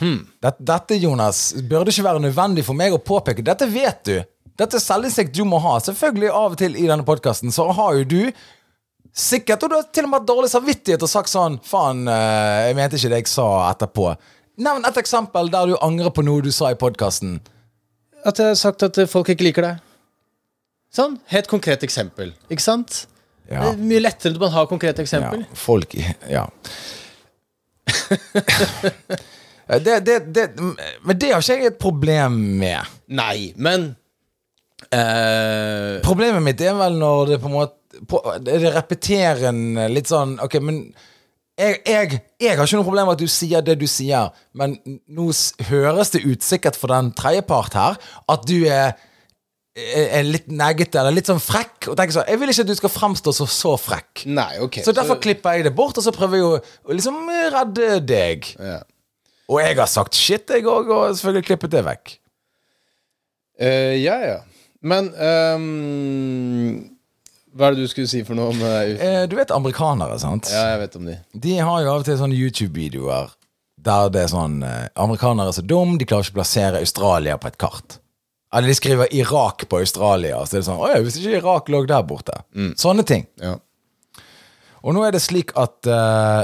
Speaker 2: Dette, dette, Jonas, burde ikke være nødvendig for meg å påpeke. Dette vet du. Dette er selvinnsikt du må ha. Selvfølgelig av og til i denne podkasten så har jo du sikkert, og du har til og med hatt dårlig samvittighet og sagt sånn Faen, eh, jeg mente ikke det jeg sa etterpå. Nevn et eksempel der du angrer på noe du sa i podkasten.
Speaker 3: At jeg har sagt at folk ikke liker deg. Sånn. Helt konkret eksempel. Ikke sant?
Speaker 2: Ja.
Speaker 3: Det er mye lettere når man har konkrete
Speaker 2: Ja,
Speaker 3: eksempel.
Speaker 2: folk Ja. det, det, det, men det har ikke jeg et problem med.
Speaker 3: Nei, men uh...
Speaker 2: Problemet mitt er vel når det på en måte på, det repeterende litt sånn Ok, men jeg, jeg, jeg har ikke noe problem med at du sier det du sier, men nå høres det ut, sikkert for den tredjepart her, at du er, er litt neggete eller litt sånn frekk. Og tenker sånn, Jeg vil ikke at du skal fremstå så, så frekk.
Speaker 3: Nei, ok.
Speaker 2: Så derfor klipper jeg det bort, og så prøver jeg å, liksom redde deg.
Speaker 3: ja.
Speaker 2: Og jeg har sagt shit, jeg òg, og selvfølgelig klippet det vekk.
Speaker 3: Uh, ja, ja. Men ehm, Hva er det du skulle si for noe om eh,
Speaker 2: Eh, du vet amerikanere, sant?
Speaker 3: Ja, jeg vet om de.
Speaker 2: De har jo av og til sånne YouTube-videoer der det er sånn eh, Amerikanere er så dum, de klarer ikke å plassere Australia på et kart. Eller de skriver Irak på Australia, så er det sånn Å ja, hvis ikke Irak lå der borte. Sånne ting.
Speaker 3: Ja.
Speaker 2: Og nå er det slik at eh,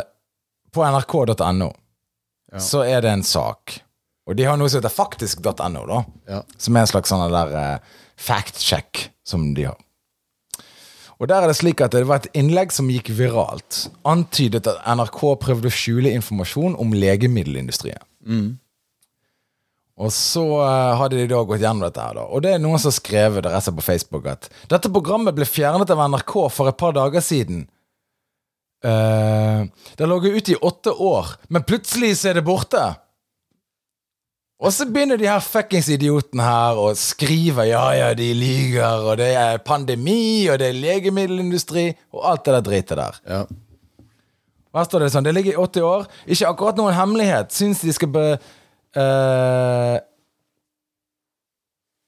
Speaker 2: på nrk.no så er det en sak. Og de har noe som heter faktisk.no, da.
Speaker 3: Ja.
Speaker 2: Som er en slags sånn der eh, fact-check som de har. Og der er det slik at det var et innlegg som gikk viralt. Antydet at NRK prøvde å skjule informasjon om legemiddelindustrien. Og så eh, hadde de da gått gjennom dette her, da. Og det er noen som har skrevet det resten på Facebook at dette programmet ble fjernet av NRK for et par dager siden. Uh, det har ligget ute i åtte år, men plutselig så er det borte. Og så begynner de her fuckings idiotene her å skrive ja, ja, de lyver, og det er pandemi, og det er legemiddelindustri, og alt det der dritet der.
Speaker 3: Ja.
Speaker 2: Her står det sånn, det ligger i 80 år, ikke akkurat noen hemmelighet, syns de skal be... Uh,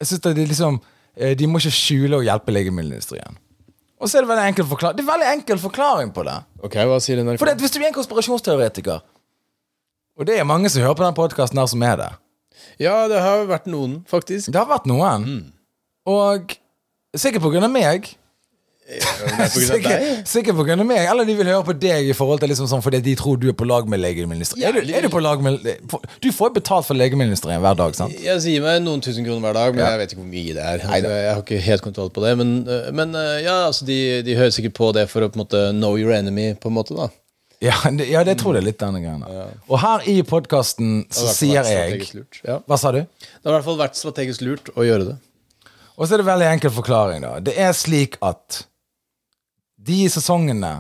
Speaker 2: jeg syns de liksom eh, De må ikke skjule og hjelpe legemiddelindustrien. Og så er det veldig enkel forklaring. Det er veldig enkel forklaring på det.
Speaker 3: Ok, hva sier NRK?
Speaker 2: For det, hvis du er en konspirasjonsteoretiker, og det er mange som hører på den podkasten her som er det
Speaker 3: Ja, det har vært noen, faktisk.
Speaker 2: Det har vært noen. Og sikkert på grunn av meg.
Speaker 3: Er.
Speaker 2: Sikkert, sikkert på grunn av meg. Eller de vil høre på deg i forhold til liksom sånn fordi de tror du er på lag med legemiddelindustrien. Er, du- er du på lag med Du får jo betalt for legemiddelindustrien hver dag, sant?
Speaker 3: Jeg sier meg noen tusen kroner hver dag, men jeg vet ikke hvor mye det er. Jeg har ikke helt kontroll på det. Men, øh, men øh, ja, altså, de, de hører sikkert på det for å på en måte know your enemy, på en måte. da
Speaker 2: Ja, det, ja, det tror jeg litt denne gangen. Og her i podkasten så sier jeg.
Speaker 3: Ja.
Speaker 2: Hva sa du?
Speaker 3: Det har i hvert fall vært strategisk lurt å gjøre det.
Speaker 2: Og så er det veldig enkel forklaring, da. Det er slik at de sesongene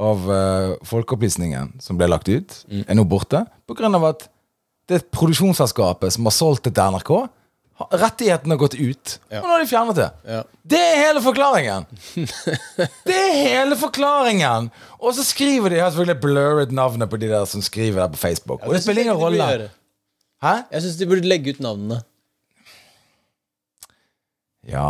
Speaker 2: av uh, Folkeopplysningen som ble lagt ut, er nå borte av at det produksjonsselskapet som har solgt det til NRK, rettighetene har gått ut,
Speaker 3: Ja.
Speaker 2: og nå har de fjernet det.
Speaker 3: Ja.
Speaker 2: Det er hele forklaringen! det er hele forklaringen! Og så skriver de her selvfølgelig blurred navnet på de der som skriver der på Facebook. og det spiller ingen rolle. Hæ?
Speaker 3: Jeg syns de burde legge ut navnene.
Speaker 2: Ja,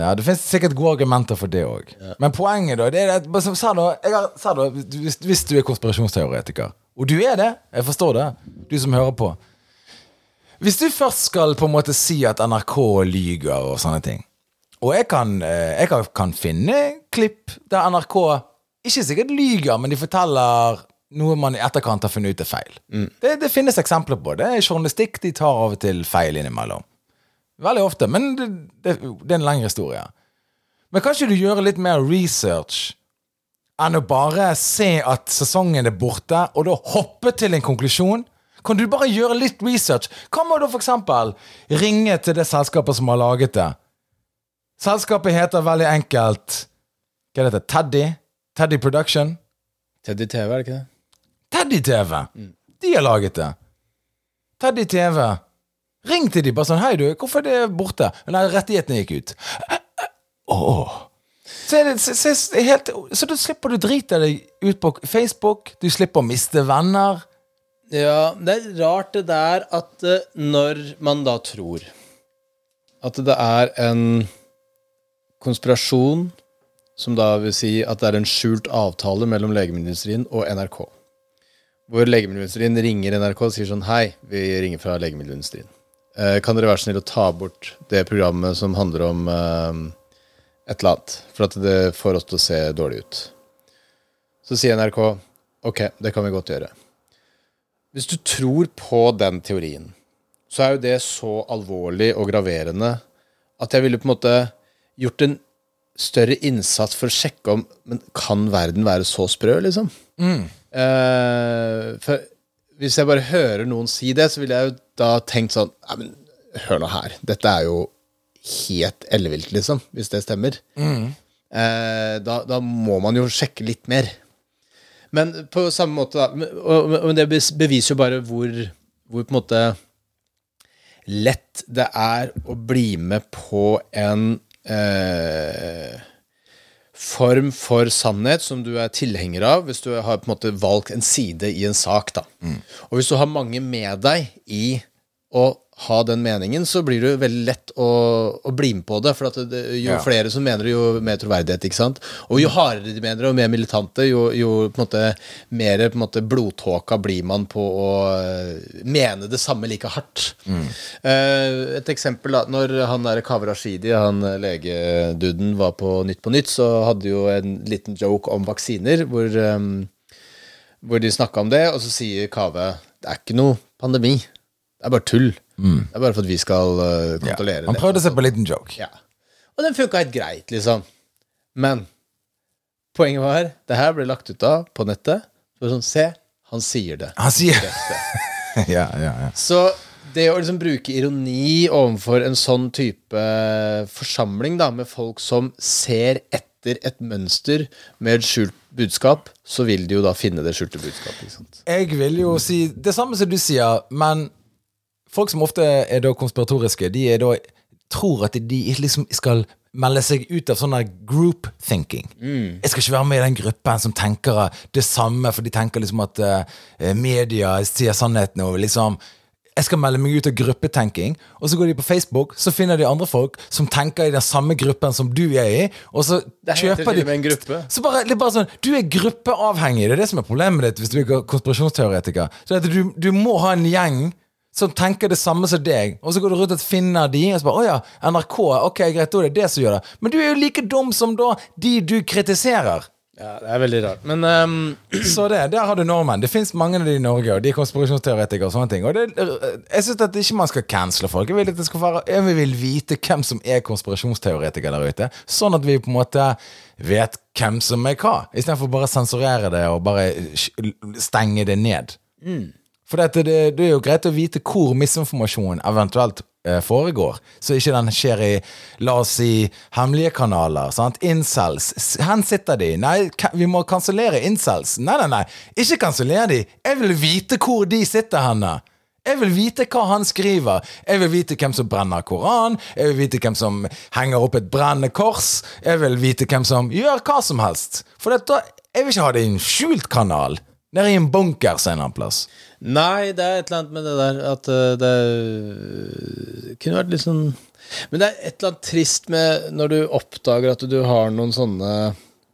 Speaker 2: ja, det finnes sikkert gode argumenter for det òg. Men poenget, da, det er at hvis, hvis du er konspirasjonsteoretiker, og du er det, jeg forstår det, du som hører på Hvis du først skal på en måte si at NRK lyger og sånne ting, og jeg kan, eh, jeg kan, kan finne klipp der NRK ikke sikkert lyger, men de forteller noe man i etterkant har funnet ut er feil. Det, det finnes eksempler på det. Journalistikk de tar av og til feil innimellom. Veldig ofte, men det, det, det er en lengre historie. Men kan ikke du gjøre litt mer research enn å bare se at sesongen er borte, og da hoppe til en konklusjon? Kan du bare gjøre litt research? Hva med å f.eks. ringe til det selskapet som har laget det? Selskapet heter veldig enkelt Hva heter det? Teddy? Teddy Production?
Speaker 3: Teddy TV, er det ikke det?
Speaker 2: Teddy TV! De har laget det. Teddy TV. Ring til de bare sånn Hei, du, hvorfor er det borte? Nei, rettighetene gikk ut. Åh. Så, det, så, så, helt, så da slipper du drite deg ut på Facebook. Du slipper å miste venner.
Speaker 3: Ja, det er rart det der at eh, når man da tror at det er en konspirasjon, som da vil si at det er en skjult avtale mellom legemiddelindustrien og NRK. Hvor legemiddelindustrien ringer NRK og sier sånn Hei, vi ringer fra legemiddelindustrien. Eh, kan dere være snill å ta bort det programmet som handler om eh, et eller annet? For at det får oss til å se dårlig ut. Så sier NRK ok, det kan vi godt gjøre. Hvis du tror på den teorien, så er jo det så alvorlig og graverende at jeg ville på en måte gjort en større innsats for å sjekke om Men kan verden være så sprø, liksom? Eh, for hvis jeg bare hører noen si det, så ville jeg jo da tenkt sånn Nei, men hør nå her. Dette er jo helt ellevilt, liksom, hvis det stemmer. Eh, da, da må man jo sjekke litt mer. Men på samme måte, da og, det beviser jo bare hvor, hvor på en måte lett det er å bli med på en eh, form for sannhet som du er tilhenger av, hvis du har på en måte valgt en side i en sak. da. Og hvis du har mange med deg i å ha den meningen, så blir det jo veldig lett å, å bli med på det. For at det, jo
Speaker 2: Ja.
Speaker 3: flere som mener det, jo mer troverdighet. ikke sant? Og jo hardere de mener det, og mer militante, jo, jo på en måte mer på en måte blodtåka blir man på å eh, mene det samme like hardt. Eh, et eksempel da, Når han der Kaveh Rashidi, han legeduden, var på Nytt på Nytt, så hadde jo en liten joke om vaksiner, hvor, um, hvor de snakka om det, og så sier Kaveh det er ikke noe pandemi. Det er bare tull. Det er bare for at vi skal kontrollere
Speaker 2: det Ja. Han
Speaker 3: det.
Speaker 2: prøvde seg på en liten joke.
Speaker 3: Ja. Og den funka helt greit, liksom. Men poenget var det her ble lagt ut av på nettet. Så sånn, Se, han sier det.
Speaker 2: Han sier Ja, ja, ja.
Speaker 3: Så det å liksom bruke ironi overfor en sånn type forsamling, da, med folk som ser etter et mønster med et skjult budskap, så vil de jo da finne det skjulte budskapet.
Speaker 2: Jeg vil jo si det samme som du sier, men folk som ofte er da konspiratoriske, de er da tror at de liksom skal melde seg ut av sånn group thinking. Jeg skal ikke være med i den gruppen som tenker det samme, for de tenker liksom at uh, media sier sannheten og liksom jeg skal melde meg ut av gruppetenking, og så går de på Facebook, så finner de andre folk som tenker i den samme gruppen som du er i, og så kjøper de
Speaker 3: med en gruppe.
Speaker 2: så bare, det er bare sånn, Du er gruppeavhengig. Det er det som er problemet ditt hvis du er konspirasjonsteoretiker. Så du, du må ha en gjeng som tenker det samme som deg, og så går du rundt og finner de, og så bare 'Å ja, NRK. Ok, greit, da er det det som gjør det.' Men du er jo like dum som da de du kritiserer.
Speaker 3: Ja, det er veldig rart. Men um...
Speaker 2: Så det, der har du nordmenn. Det fins mange av de i Norge, og de er konspirasjonsteoretikere og sånne ting. Og det, jeg syns at ikke man skal cancele folk. Jeg vil, at det skal være, jeg vil vite hvem som er konspirasjonsteoretikere der ute, sånn at vi på en måte vet hvem som er hva, istedenfor bare å sensurere det og bare stenge det ned. For dette, det, det er jo greit å vite hvor misinformasjonen eventuelt eh, foregår, så ikke den skjer i, la oss si, hemmelige kanaler. Sant? Incels. Hen sitter de. Nei, vi må kansellere incels. Nei, nei, nei. Ikke kansellere de. Jeg vil vite hvor de sitter henne. Jeg vil vite hva han skriver. Jeg vil vite hvem som brenner Koran. Jeg vil vite hvem som henger opp et brennende kors. Jeg vil vite hvem som gjør hva som helst. For dette, jeg vil ikke ha det i en skjult kanal. Nede i en bunkers en eller annen plass.
Speaker 3: Nei, det er et eller annet med det der at eh, det kunne vært litt sånn Men det er et eller annet trist med når du oppdager at du har noen sånne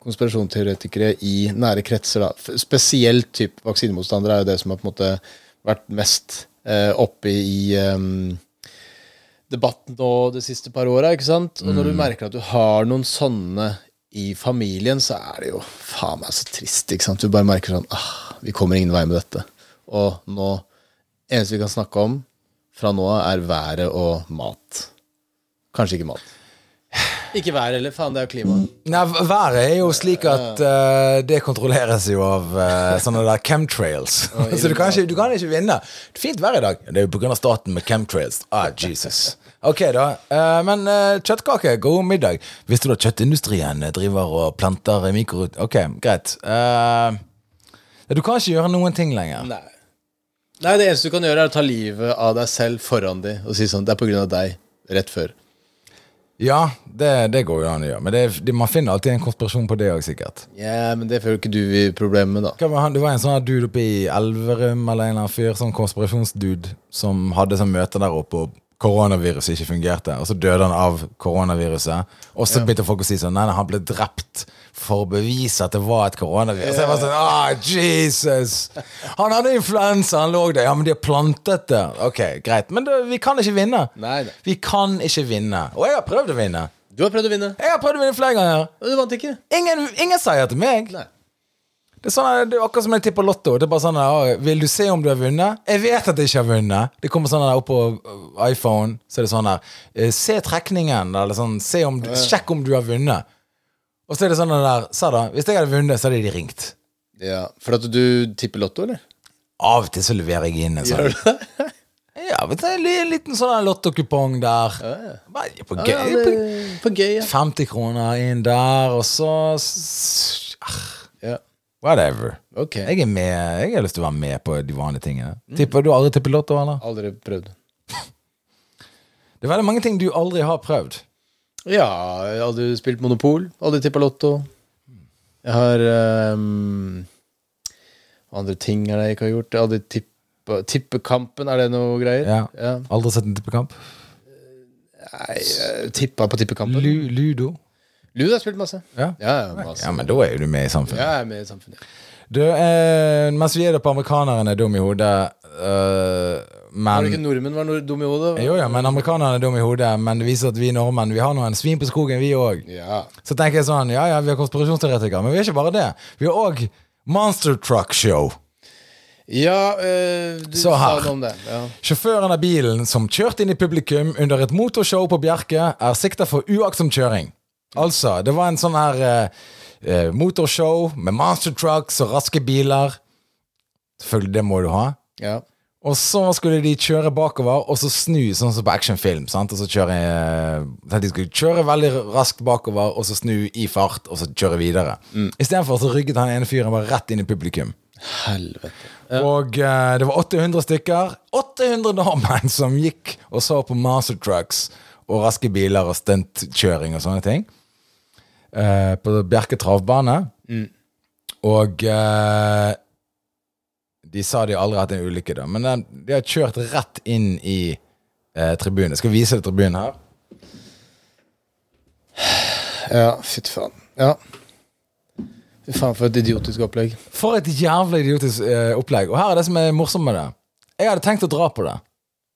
Speaker 3: konspirasjonsteoretikere i nære kretser. da Spesielt type vaksinemotstandere er jo det som har på en måte vært mest eh, oppe i um, debatten nå de siste par åra. Og når du merker at du har noen sånne i familien, så er det jo faen meg så trist. ikke sant? Du bare merker sånn ah, Vi kommer ingen vei med dette. Og nå Eneste vi kan snakke om fra nå av, er været og mat. Kanskje ikke mat. Ikke været heller. Faen, det er jo klima.
Speaker 2: Nei, Været er jo slik at uh, det kontrolleres jo av uh, sånne der chemtrails. så du kan, ikke, du kan ikke vinne. Fint vær i dag. Det er jo pga. staten med chemtrails. Ah, Jesus. Ok, da. Eh, men uh, kjøttkake, god middag. Visste du at kjøttindustrien driver og planter mikro... Ok, greit. Eh, du kan ikke gjøre noen ting lenger.
Speaker 3: Nei. Nei, det eneste du kan gjøre, er å ta livet av deg selv foran dem og si sånn Det er på grunn av deg. Rett før.
Speaker 2: Ja, det, det går jo an å gjøre. Men det, det, man finner alltid en konspirasjon på det òg, sikkert.
Speaker 3: Ja, men det føler ikke du i problemet med, da.
Speaker 2: Hva var han? Det var en sånn dude oppe i Elverum eller en eller annen fyr, sånn konspirasjonsdude, som hadde sånn møte der oppe, og koronaviruset ikke fungerte. Og så døde han av koronaviruset. Og så begynte folk å si sånn Nei, nei, han ble drept for å bevise at det var et koronavirus. Jeg var sånn Ah, Jesus! Han hadde influensa, han lå der. Ja, men de har plantet det. Ok, greit. Men det, vi kan ikke vinne.
Speaker 3: Nei, nei.
Speaker 2: Vi kan ikke vinne. Og jeg har prøvd å vinne.
Speaker 3: Du har prøvd å vinne,
Speaker 2: Jeg har prøvd å vinne flere ganger.
Speaker 3: og du vant ikke.
Speaker 2: Ingen, ingen seier til meg.
Speaker 3: Nei.
Speaker 2: Det er, sånn, det er akkurat som jeg tipper lotto. Det er bare sånn «Å, Vil du se om du har vunnet? Jeg vet at jeg ikke har vunnet. Det kommer sånn der opp på uh, iPhone. Så er det sånn der eh, Se trekningen. Eller sånn, se om du, sjekk om du har vunnet. Og så er det sånn der Sa da, hvis jeg hadde vunnet, så hadde de ringt.
Speaker 3: Ja, For at du tipper Lotto, eller?
Speaker 2: Av og til så leverer jeg inn en sånn. Ja, vet du, en liten sånn lottokupong der. Ja, Bare På
Speaker 3: Ja,
Speaker 2: gøy.
Speaker 3: det,
Speaker 2: på
Speaker 3: gøy, ja.
Speaker 2: 50 kroner inn der, og så ah,
Speaker 3: ja.
Speaker 2: Whatever.
Speaker 3: Okay.
Speaker 2: Jeg er med, jeg har lyst til å være med på de vanlige tingene. Tipper Du aldri tippet Lotto, eller?
Speaker 3: Aldri prøvd.
Speaker 2: Det er veldig mange ting du aldri har prøvd.
Speaker 3: Ja, jeg har spilt Monopol. Aldri tippa Lotto. Jeg har um, Andre ting er det jeg ikke har gjort. Jeg aldri tippa Tippekampen, er det noe greier?
Speaker 2: Ja.
Speaker 3: ja.
Speaker 2: Aldri sett en tippekamp?
Speaker 3: Nei, tippa på Tippekampen.
Speaker 2: Lu, ludo?
Speaker 3: Ludo har spilt masse.
Speaker 2: Ja.
Speaker 3: Ja, ja, masse.
Speaker 2: ja, men da er jo du med i samfunnet.
Speaker 3: Ja, jeg er med i samfunnet.
Speaker 2: Du, eh, mens vi er der på amerikanerne er dum i hodet eh,
Speaker 3: Var det ikke nordmenn var dum i hodet?
Speaker 2: jo, ja, men amerikanerne er dum i hodet, men det viser at vi nordmenn Vi har noen svin på skogen, vi òg.
Speaker 3: Ja.
Speaker 2: Så tenker jeg sånn, ja ja, vi har konspirasjonsteoretikere, men vi er ikke bare det. Vi har òg Monster Truck Show.
Speaker 3: Ja, øh, du
Speaker 2: Så
Speaker 3: sa noe om det. Ja.
Speaker 2: Sjåføren av bilen som kjørte inn i publikum under et motorshow på Bjerke, er sikta for uaktsom kjøring. Altså, det var en sånn her eh, eh, motorshow med monster trucks og raske biler. Selvfølgelig, det må du ha.
Speaker 3: ja.
Speaker 2: Og så skulle de kjøre bakover, og så snu, sånn som på actionfilm. Sant? Og så kjøre eh, De skulle kjøre veldig raskt bakover, og så snu i fart, og så kjøre videre. Mm. Istedenfor så rygget han ene fyren bare rett inn i publikum.
Speaker 3: Helvete.
Speaker 2: Og eh, det var 800 stykker. 800 nordmenn som gikk og så på master trucks og raske biler og stuntkjøring og sånne ting. Eh, på Bjerke travbane. Og eh, de sa de aldri hatt en ulykke, da. Men den, de har kjørt rett inn i eh, tribunen. Jeg skal vise deg tribunen her.
Speaker 3: Ja, fytti faen. Ja. Fy faen, for et idiotisk opplegg.
Speaker 2: For et jævlig idiotisk eh, opplegg. Og her er det som er morsomt med det. Jeg hadde tenkt å dra på det.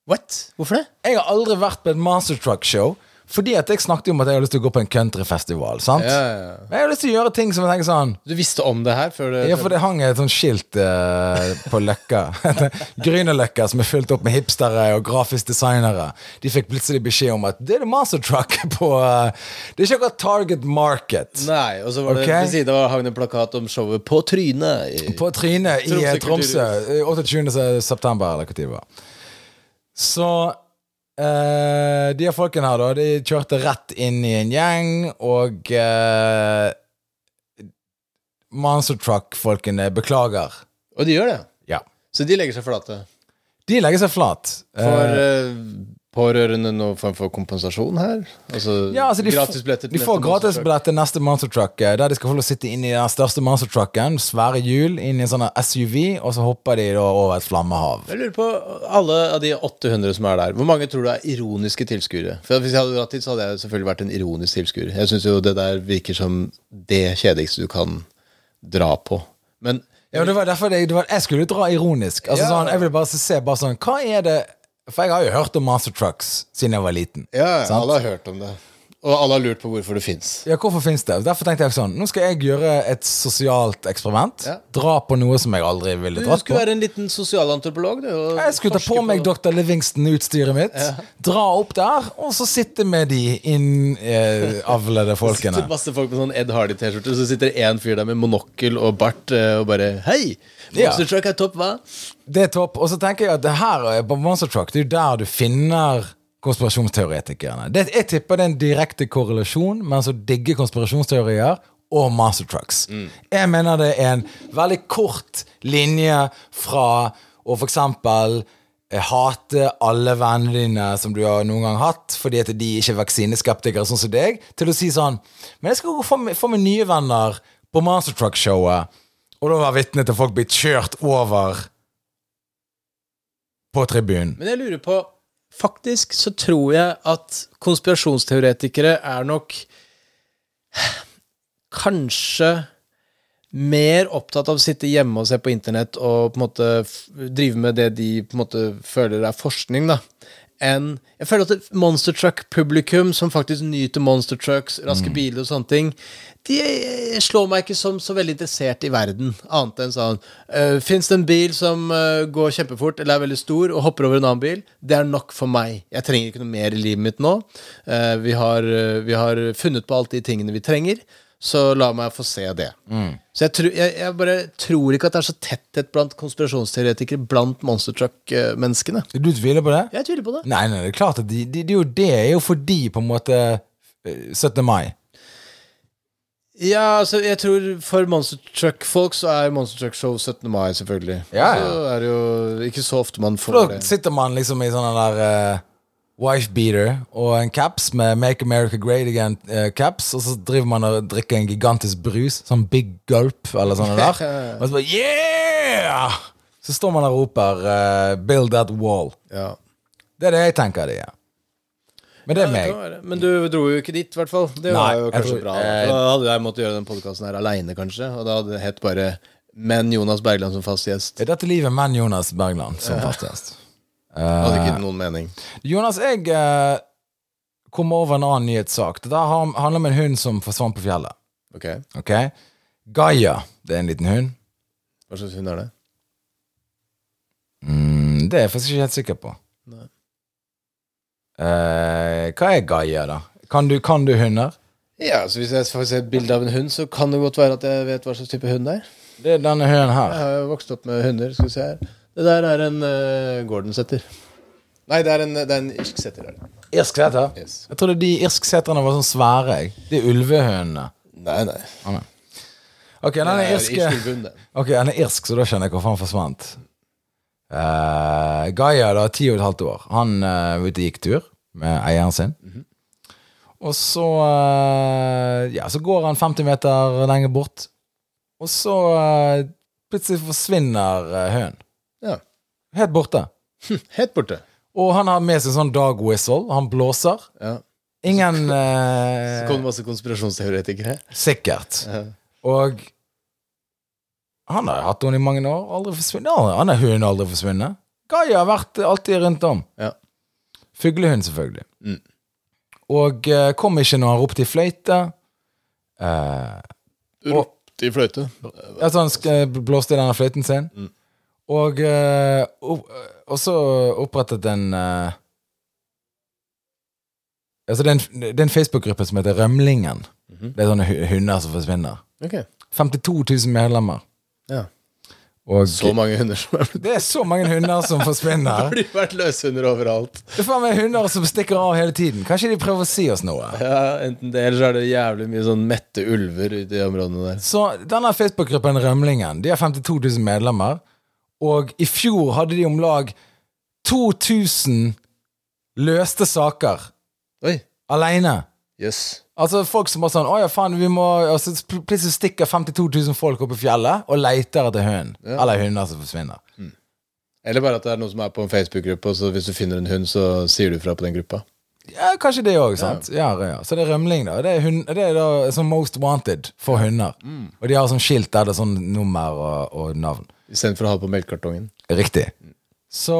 Speaker 3: What? Hvorfor det?
Speaker 2: Jeg har aldri vært på et Monster Truck Show fordi at jeg snakket om at jeg har lyst til å gå på en countryfestival. sant?
Speaker 3: Ja, ja, ja.
Speaker 2: Jeg har lyst til å gjøre ting som jeg tenker sånn
Speaker 3: Du visste om det her før det
Speaker 2: Ja, for det hang et sånt skilt eh, på Løkka. Grünerløkka som er fylt opp med hipstere og grafisk designere. De fikk plutselig beskjed om at det er det mastertruck på eh, Det er ikke akkurat Target Market.
Speaker 3: Nei, og så var det
Speaker 2: Ok.
Speaker 3: ved siden av hang det en plakat om showet På trynet. i-
Speaker 2: På trynet i
Speaker 3: Tromsø
Speaker 2: Tromsø. eh, 28. september, eller når det var. Så eh, de folkene her, da, de kjørte rett inn i en gjeng, og uh, Monster Truck-folkene beklager.
Speaker 3: Og de gjør det.
Speaker 2: Ja.
Speaker 3: Så de legger seg flate.
Speaker 2: De legger seg flat.
Speaker 3: For
Speaker 2: eh,
Speaker 3: pårørende noen form for kompensasjon her? Altså,
Speaker 2: ja, altså de,
Speaker 3: gratisbilletter
Speaker 2: de får gratisbillett til neste Monster Truck, eh, der de skal få lov å sitte inn i den største Monster Trucken, svære hjul, inn i en sånn SUV, og så hopper de da over et flammehav.
Speaker 3: Jeg lurer på alle av de 800 som er der, hvor mange tror du er ironiske tilskuere? For Hvis jeg hadde dratt dit, så hadde jeg selvfølgelig vært en ironisk tilskuer. Jeg syns jo det der virker som det kjedeligste du kan dra på. Men
Speaker 2: Ja, det var derfor det, det var, Jeg skulle dra ironisk. Altså
Speaker 3: Ja.
Speaker 2: sånn, Jeg ville bare se bare sånn Hva er det For jeg har jo hørt om Master Trucks siden jeg var liten.
Speaker 3: ja,
Speaker 2: Sant?
Speaker 3: alle har hørt om det. Og alle har lurt på hvorfor det fins.
Speaker 2: Ja, Hvorfor finnes det? Derfor tenkte jeg sånn Nå skal jeg gjøre et sosialt eksperiment.
Speaker 3: Ja.
Speaker 2: Dra på noe som jeg aldri ville dratt på.
Speaker 3: Du skulle være en liten sosialantropolog. du,
Speaker 2: Jeg skulle ta på meg Dr. Livingston-utstyret mitt, dra opp der, og så sitte med de innavlede folkene.
Speaker 3: sitter masse folk med sånn Ed Hardy-T-skjorte, og så sitter det én fyr der med monokkel og bart eh, og bare Hei!
Speaker 2: Ja.
Speaker 3: Monster Truck er topp, hva?
Speaker 2: Det er topp. Og så tenker jeg at det her er på Monster Truck Det er jo der du finner konspirasjonsteoretikerne. Det, jeg tipper det er en direkte korrelasjon mellom å digge konspirasjonsteorier og Master Trucks. Jeg mener det er en veldig kort linje fra å eksempel eh, hate alle vennene dine som du har noen gang hatt, fordi at de ikke er vaksineskeptikere sånn som deg, til å si sånn Men jeg skal gå få, få meg nye venner på Master Truck-showet, og da være vitne til folk bli kjørt over på tribunen.
Speaker 3: Men jeg lurer på Faktisk så tror jeg at konspirasjonsteoretikere er nok Kanskje mer opptatt av å sitte hjemme og se på internett og på en måte drive med det de på en måte føler er forskning, da. Enn Jeg føler at Monster Truck-publikum som faktisk nyter Monster Trucks, raske biler og sånne ting, de eh, slår meg ikke som så veldig interessert i verden, annet enn sånn uh, Fins det en bil som uh, går kjempefort eller er veldig stor og hopper over en annen bil? Det er nok for meg. Jeg trenger ikke noe mer i livet mitt nå. Uh, vi, har, uh, vi har funnet på alt de tingene vi trenger, så la meg få se det. Så jeg, tro, jeg, jeg bare tror ikke at det er så tetthet blant konspirasjonsteoretikere blant Monster Truck-menneskene.
Speaker 2: Du tviler på det?
Speaker 3: Jeg tviler på det.
Speaker 2: Nei, nei, det er klart at de, de, de, det er jo fordi på en måte eh, 17. mai.
Speaker 3: Ja, altså, jeg tror for Monster Truck-folk så er Monster Truck Show 17. mai, selvfølgelig.
Speaker 2: Ja, ja.
Speaker 3: Så er det jo ikke så ofte man får
Speaker 2: da
Speaker 3: det.
Speaker 2: sitter man liksom i sånn der eh, wife beater og en caps med Make America Great Again-caps, og så driver man og drikker en gigantisk brus, sånn Big Gulp eller sånn der. Og så bare Yeah! Så står man og roper uh, 'Build that wall'.
Speaker 3: Ja.
Speaker 2: Det er det jeg tenker det er. Men det er meg.
Speaker 3: Ja. Men du dro jo ikke dit, i hvert fall. Det
Speaker 2: Nei,
Speaker 3: var jo kanskje
Speaker 2: tror-
Speaker 3: bra.
Speaker 2: eh,
Speaker 3: Da hadde jeg måttet gjøre den podkasten her aleine, kanskje. Og da hadde det hett bare Men Jonas Bergland som fast gjest.
Speaker 2: Er dette livet Men Jonas Bergland som fast gjest?
Speaker 3: Hadde
Speaker 2: Eh,
Speaker 3: ikke noen mening.
Speaker 2: Jonas, jeg uh, kom over en annen nyhetssak. Det der handler om en hund som forsvant på fjellet.
Speaker 3: Ok,
Speaker 2: okay? Gaia, det er en liten hund.
Speaker 3: Hva slags hund er det?
Speaker 2: Mm, det er jeg faktisk ikke helt sikker på.
Speaker 3: Nei.
Speaker 2: Uh, hva er Gaia, da? Kan du, kan du hunder?
Speaker 3: Ja, så Hvis jeg får se et bilde av en hund, så kan det godt være at jeg vet hva slags type hund det er.
Speaker 2: Det er denne hunden
Speaker 3: Jeg har jo vokst opp med hunder. Skal vi se her. Det der er en uh, Gordon-setter. Nei, det er en, det er en irsk setter. her.
Speaker 2: Irsk seter?
Speaker 3: Yes.
Speaker 2: Jeg trodde de irskseterne var sånn svære. jeg. De ulvehønene.
Speaker 3: Nei, nei.
Speaker 2: Ah, nei. Ok, den er
Speaker 3: er
Speaker 2: irsk
Speaker 3: irsk ulvehund, det.
Speaker 2: Ok, den er irsk, så da skjønner jeg hvorfor han forsvant. Uh, Gaia, da, ti og et halvt år. Han uh, var ute og gikk tur med eieren sin. Og så eh, Ja, så går han 50 meter lenger bort, og så eh, plutselig forsvinner uh, hønen.
Speaker 3: Ja.
Speaker 2: Helt borte.
Speaker 3: Helt borte.
Speaker 2: Og han har med seg sånn dog whistle. Han blåser.
Speaker 3: Ja.
Speaker 2: Ingen
Speaker 3: Så
Speaker 2: eh,
Speaker 3: kom det masse konspirasjonsteoretikere.
Speaker 2: Sikkert.
Speaker 3: Ja.
Speaker 2: Og han har hatt henne i mange år. Aldri forsvunnet. Ja, han er hun aldri forsvunnet. Gaia har vært alltid rundt om.
Speaker 3: Ja.
Speaker 2: Fuglehund, selvfølgelig.
Speaker 3: Mm.
Speaker 2: Og eh, kom ikke når han ropte i fløyte. Eh,
Speaker 3: Ropte i fløyte.
Speaker 2: altså han blåste i denne fløyten sin.
Speaker 3: Mm.
Speaker 2: Og, eh, og så opprettet en eh, Altså det er en, en Facebook-gruppe som heter Rømlingen.
Speaker 3: Mhm.
Speaker 2: Det er sånne hunder som forsvinner.
Speaker 3: Okay.
Speaker 2: 52 000 medlemmer.
Speaker 3: Ja.
Speaker 2: Og
Speaker 3: Så mange hunder som er
Speaker 2: det er så mange hunder som forsvinner.
Speaker 3: Det blir vært løshunder overalt.
Speaker 2: Det er faen meg hunder som stikker av hele tiden. Kanskje de prøver å si oss noe?
Speaker 3: Ja, Enten det, eller så er det jævlig mye sånn mette ulver i de områdene der.
Speaker 2: Så denne Facebook-gruppen Rømlingen De har 52 000 medlemmer. Og i fjor hadde de om lag 2000 løste saker
Speaker 3: Oi.
Speaker 2: aleine.
Speaker 3: Yes.
Speaker 2: Altså folk som bare sånn Å ja, faen, vi må altså, pl- Plutselig stikker 52 000 folk opp i fjellet og leter etter hunden.
Speaker 3: Ja.
Speaker 2: Eller hunder som forsvinner.
Speaker 3: Eller bare at det er noen som er på en Facebook-gruppe, og så hvis du finner en hund, så sier du fra på den gruppa.
Speaker 2: Ja, kanskje det òg, sant. Ja. Ja, Så det er rømling, da. Det er, hund, det er da sånn Most Wanted for hunder. Og de har sånn skilt der det er sånn nummer og, og navn.
Speaker 3: Istedenfor å ha på melkekartongen.
Speaker 2: Riktig. Så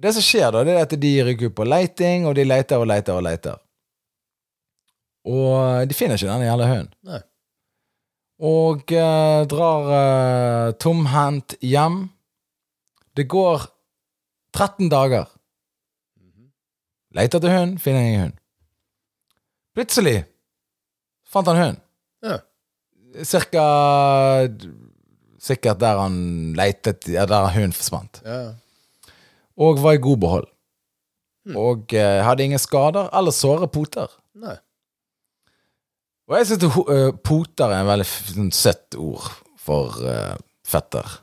Speaker 2: det som skjer da, det er at de rykker ut på leiting, og de leter og leter og leter. Og de finner ikke denne jævla hunden.
Speaker 3: Nei.
Speaker 2: Og eh, drar eh, tomhendt hjem. Det går 13 dager. Leter etter hund, finner ingen hund. Plutselig fant han hund.
Speaker 3: Ja.
Speaker 2: Cirka Sikkert der han leitet ja, Der hunden forsvant.
Speaker 3: Ja.
Speaker 2: Og var i god behold. Og eh, hadde ingen skader eller såre poter.
Speaker 3: Nei.
Speaker 2: Og jeg syns poter er en veldig sånn søtt ord for uh, fetter.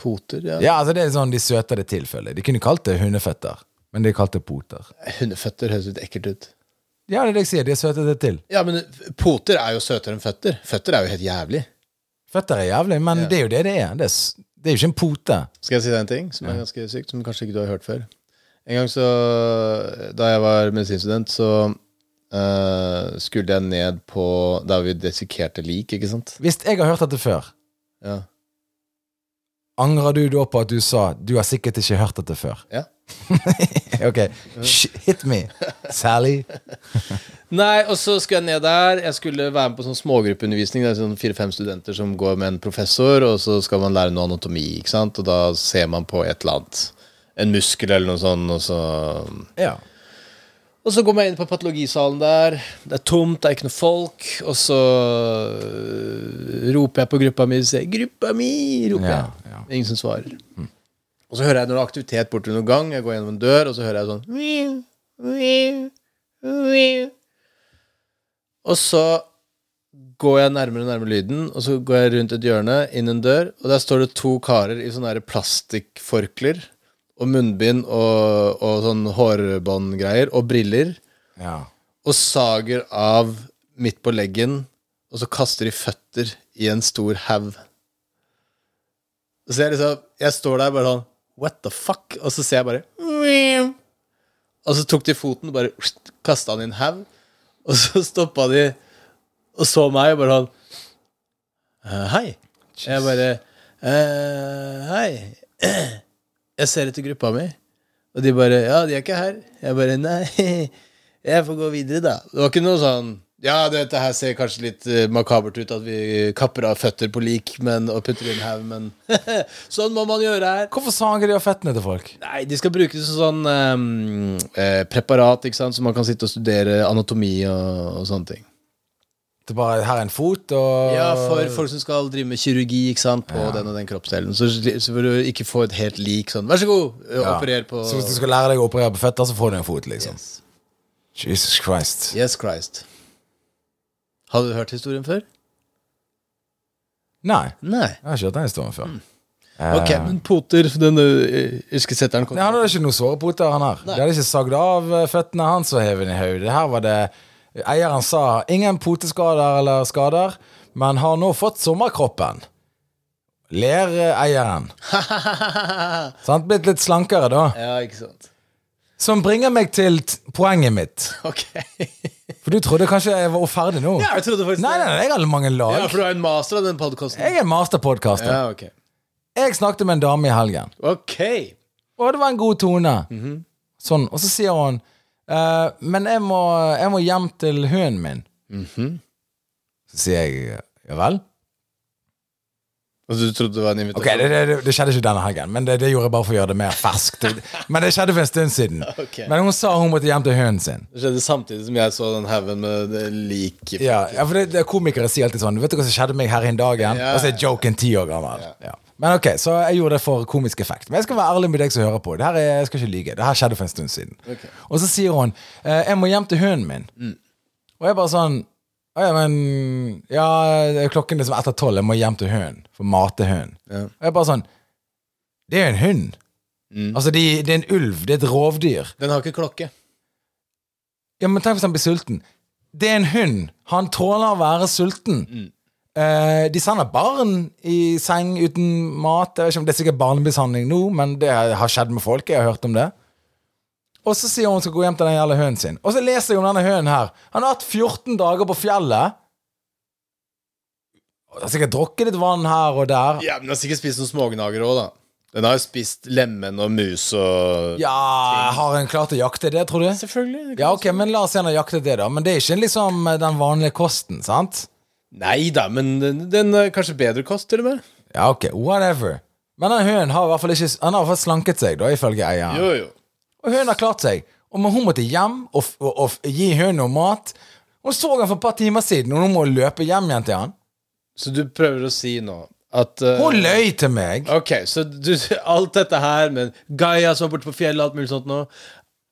Speaker 3: Poter, ja.
Speaker 2: Ja, altså det er sånn de søter det til, føler jeg. De kunne kalt det hundeføtter, men de kalte det poter.
Speaker 3: Hundeføtter høres litt ekkelt ut.
Speaker 2: Ja, det er det jeg sier. De søter det til.
Speaker 3: Ja, men poter er jo søtere enn føtter. Føtter er jo helt jævlig.
Speaker 2: Føtter er jævlig, men det er jo det det er. Det er, det er jo ikke en pote.
Speaker 3: Skal jeg si deg en ting som er ganske sykt, som kanskje ikke du har hørt før? En gang så, da jeg var medisinstudent, så uh, skulle jeg ned på Der vi desikerte lik, ikke sant?
Speaker 2: Hvis jeg har hørt dette før,
Speaker 3: Ja.
Speaker 2: Angrer du da på at du sa 'du har sikkert ikke hørt dette før'?
Speaker 3: ja.
Speaker 2: ok, Sh hit me, Sally.
Speaker 3: Nei, og så skulle jeg ned der. Jeg skulle være med på sånn smågruppeundervisning. Det er sånn fire-fem studenter som går med en professor, og så skal man lære noe anatomi, ikke sant? Og da ser man på et eller annet. En muskel eller noe sånt, og så
Speaker 2: Ja.
Speaker 3: Og så går jeg inn på patologisalen der. Det er tomt, det er ikke noe folk. Og så øh, roper jeg på gruppa mi. Sier 'Gruppa mi!' roper
Speaker 2: Ja,
Speaker 3: jeg.
Speaker 2: ja.
Speaker 3: Ingen som svarer. Og så hører jeg noe aktivitet borti noen gang. Jeg går gjennom en dør, og så hører jeg sånn «Miau, miau, miau». Og så går jeg nærmere og nærmere lyden, og så går jeg rundt et hjørne, inn en dør, og der står det to karer i sånne plastikkforklær og munnbind og, og sånn hårbåndgreier og briller,
Speaker 2: Ja.
Speaker 3: og sager av midt på leggen, og så kaster de føtter i en stor haug. Så jeg liksom Jeg står der bare sånn What the fuck? Og så ser jeg bare Og så tok de foten og bare kasta den i en haug. Og så stoppa de og så meg og bare sånn «Eh, Hei. Jeg bare «Eh, Hei. Jeg ser etter gruppa mi. Og de bare Ja, de er ikke her. Jeg bare Nei, jeg får gå videre, da. Det var ikke noe sånn Ja, dette her ser kanskje litt eh, makabert ut, at vi kapper av føtter på lik men, og putter inn haug, men sånn må man gjøre her.
Speaker 2: Hvorfor sager de av fettene til folk?
Speaker 3: Nei, de skal brukes som sånn um, eh, preparat, ikke sant, så man kan sitte og studere anatomi og, og sånne ting.
Speaker 2: Det bare her er en fot, og
Speaker 3: Ja, for folk som skal drive med kirurgi ikke sant, på den og den kroppsdelen. Så, så vil du ikke få et helt lik sånn Vær så god,
Speaker 2: Ja.
Speaker 3: operer på
Speaker 2: Så hvis du skal lære deg å operere på føtter, så får du en fot, liksom.
Speaker 3: yes.
Speaker 2: Jesus Christ.
Speaker 3: yes Christ. Har du hørt historien før?
Speaker 2: Nei,
Speaker 3: Nei.
Speaker 2: jeg har ikke hørt den historien før.
Speaker 3: Ok, men Poter, den kom
Speaker 2: Han hadde ikke noe såre poter, han her. De hadde ikke sagd av eh, føttene hans og hevet den i hodet. Her var det Eieren sa ingen poteskader eller skader, men har nå fått sommerkroppen. Ler eieren. Sant? Blitt litt slankere, da.
Speaker 3: Ja, ikke sant.
Speaker 2: Som bringer meg til poenget mitt.
Speaker 3: Ok.
Speaker 2: For du trodde kanskje jeg var ferdig nå?
Speaker 3: ja, jeg trodde faktisk
Speaker 2: Nei, nei, nei, jeg har mange lag.
Speaker 3: Ja, for du er en master av den podkasten.
Speaker 2: Jeg er masterpodkaster.
Speaker 3: Ja, ok.
Speaker 2: Jeg snakket med en dame i helgen.
Speaker 3: Ok.
Speaker 2: Og det var en god tone. Sånn, Og så sier hun eh, Men jeg må, jeg må hjem til hunden min. Så sier jeg ja vel?
Speaker 3: Altså du trodde det var en
Speaker 2: invitasjon?
Speaker 3: invitasjon?
Speaker 2: det, det, det skjedde ikke denne helgen, men det, det gjorde jeg bare for å gjøre det mer ferskt. Men det skjedde for en stund siden.
Speaker 3: Okay.
Speaker 2: Men hun sa hun måtte hjem til hunden sin.
Speaker 3: Det skjedde samtidig som jeg så den haugen med det like
Speaker 2: Ja, ja for det, Komikere sier alltid sånn Vet du hva som skjedde meg her en dag?'
Speaker 3: Ja.
Speaker 2: Og så er joken ti år gammel. Ja. Men ok, Så jeg gjorde det for komisk effekt. Men jeg skal være ærlig med deg som hører på. Det her er, jeg skal ikke lyge. Det her skjedde for en stund siden.
Speaker 3: Okay.
Speaker 2: Og så sier hun eh, 'Jeg må hjem til hunden min'. Og jeg bare sånn «Å Ja, men Ja, klokken er liksom etter tolv. Jeg må hjem til hunden. For å mate hunden.
Speaker 3: Ja.
Speaker 2: Og jeg bare sånn Det er jo en hund. Altså, de, det er en ulv. Det er et rovdyr.
Speaker 3: Den har ikke klokke.
Speaker 2: Ja, men tenk hvis han blir sulten. Det er en hund. Han tåler å være sulten. Eh, de sender barn i seng uten mat. Jeg vet ikke om Det er sikkert barnemishandling nå, men det har skjedd med folk. Jeg har hørt om det. Og så sier hun hun skal gå hjem til den jævla hønen sin. Og så leser jeg om denne hønen her. Han har hatt 14 dager på fjellet. Han Har sikkert drukket litt vann her og der.
Speaker 3: Ja, men Den har sikkert spist noen smågnager òg, da. Den har jo spist lemen og mus og
Speaker 2: Ja, Har han klart å jakte det, tror du?
Speaker 3: Selvfølgelig.
Speaker 2: Ja, ok, men La oss si han har jaktet det, da. Men det er ikke liksom den vanlige kosten, sant?
Speaker 3: Nei da, men den, er kanskje bedre kost, til og med.
Speaker 2: Ja, ok, whatever. Men den hunden har i hvert fall ikke Han har i hvert fall slanket seg, da, ifølge eieren.
Speaker 3: Jo, jo.
Speaker 2: Og hunden har klart seg. Og men hun måtte hjem og, og, og gi hunden noe mat. Hun så han for et par timer siden, og hun må løpe hjem igjen til han.
Speaker 3: Så du prøver å si nå at uh,
Speaker 2: Hun løy til meg.
Speaker 3: Ok, så du, alt dette her med Gaia som er borte på fjellet og alt mulig sånt nå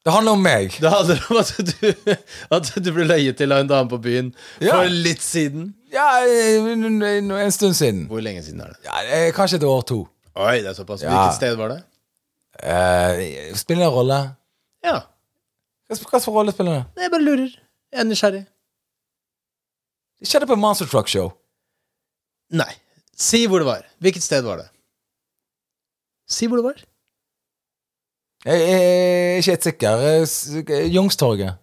Speaker 2: Det handler om meg.
Speaker 3: Det handler om at du, at du ble løyet til av en dame på byen
Speaker 2: Ja.
Speaker 3: for litt siden.
Speaker 2: Ja, en en stund siden.
Speaker 3: Hvor lenge siden er det?
Speaker 2: Ja, eh, Kanskje et år to.
Speaker 3: Oi, det er såpass.
Speaker 2: Ja.
Speaker 3: Hvilket sted var det?
Speaker 2: Uh, spiller en rolle.
Speaker 3: Ja.
Speaker 2: Hva slags rolle spiller det?
Speaker 3: Jeg bare lurer. Jeg er nysgjerrig.
Speaker 2: Det skjedde på Monster Truck Show.
Speaker 3: Nei. Si hvor det var. Hvilket sted var det? Si hvor det var.
Speaker 2: Jeg er ikke helt sikker. Eh, Youngstorget.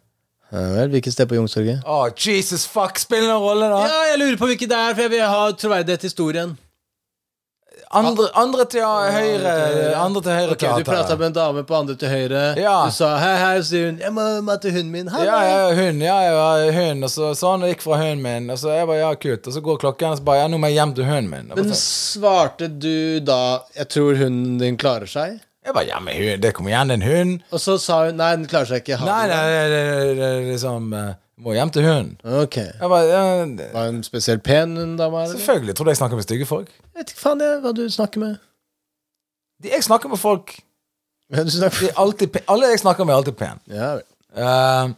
Speaker 3: Vel, hvilket sted på Youngstorget?
Speaker 2: Å, Jesus fuck! spiller noen rolle, da!
Speaker 3: Ja, jeg lurer på hvilket det er, for jeg vil ha troverdighet til historien.
Speaker 2: Andre, andre til høyre. Andre til høyre
Speaker 3: Ok, Du prata med en dame på andre til høyre.
Speaker 2: Ja.
Speaker 3: Du sa hei, hei, så sier hun 'Jeg må møte hunden min'. Ha.
Speaker 2: Ja, ja, hun, ja, ja, hun, Og så sånn, og gikk fra hunden min. Og så jeg bare, ja, kult. Og så går klokken, og så bare, ja, nå må jeg hjem til hunden min.
Speaker 3: Men
Speaker 2: bare,
Speaker 3: svarte du da 'Jeg tror hunden din klarer seg'?
Speaker 2: Jeg bare ja, men det kommer igjen en hund.
Speaker 3: Og så sa hun 'Nei, den klarer seg ikke'.
Speaker 2: Nei, nei,
Speaker 3: bra».
Speaker 2: det, det, det, liksom eh, Må hjem til hunden.
Speaker 3: Ok.
Speaker 2: Jeg bare, ja, det-
Speaker 3: Var hun spesielt pen, hun dama? eller?
Speaker 2: Selvfølgelig. Tror du jeg snakker med stygge folk?
Speaker 3: Jeg vet ikke faen jeg, hva du snakker med.
Speaker 2: De, jeg snakker med folk
Speaker 3: du snakker
Speaker 2: de er alltid, pe- Alle jeg snakker med, er alltid pen.
Speaker 3: Ja vel.
Speaker 2: Eh,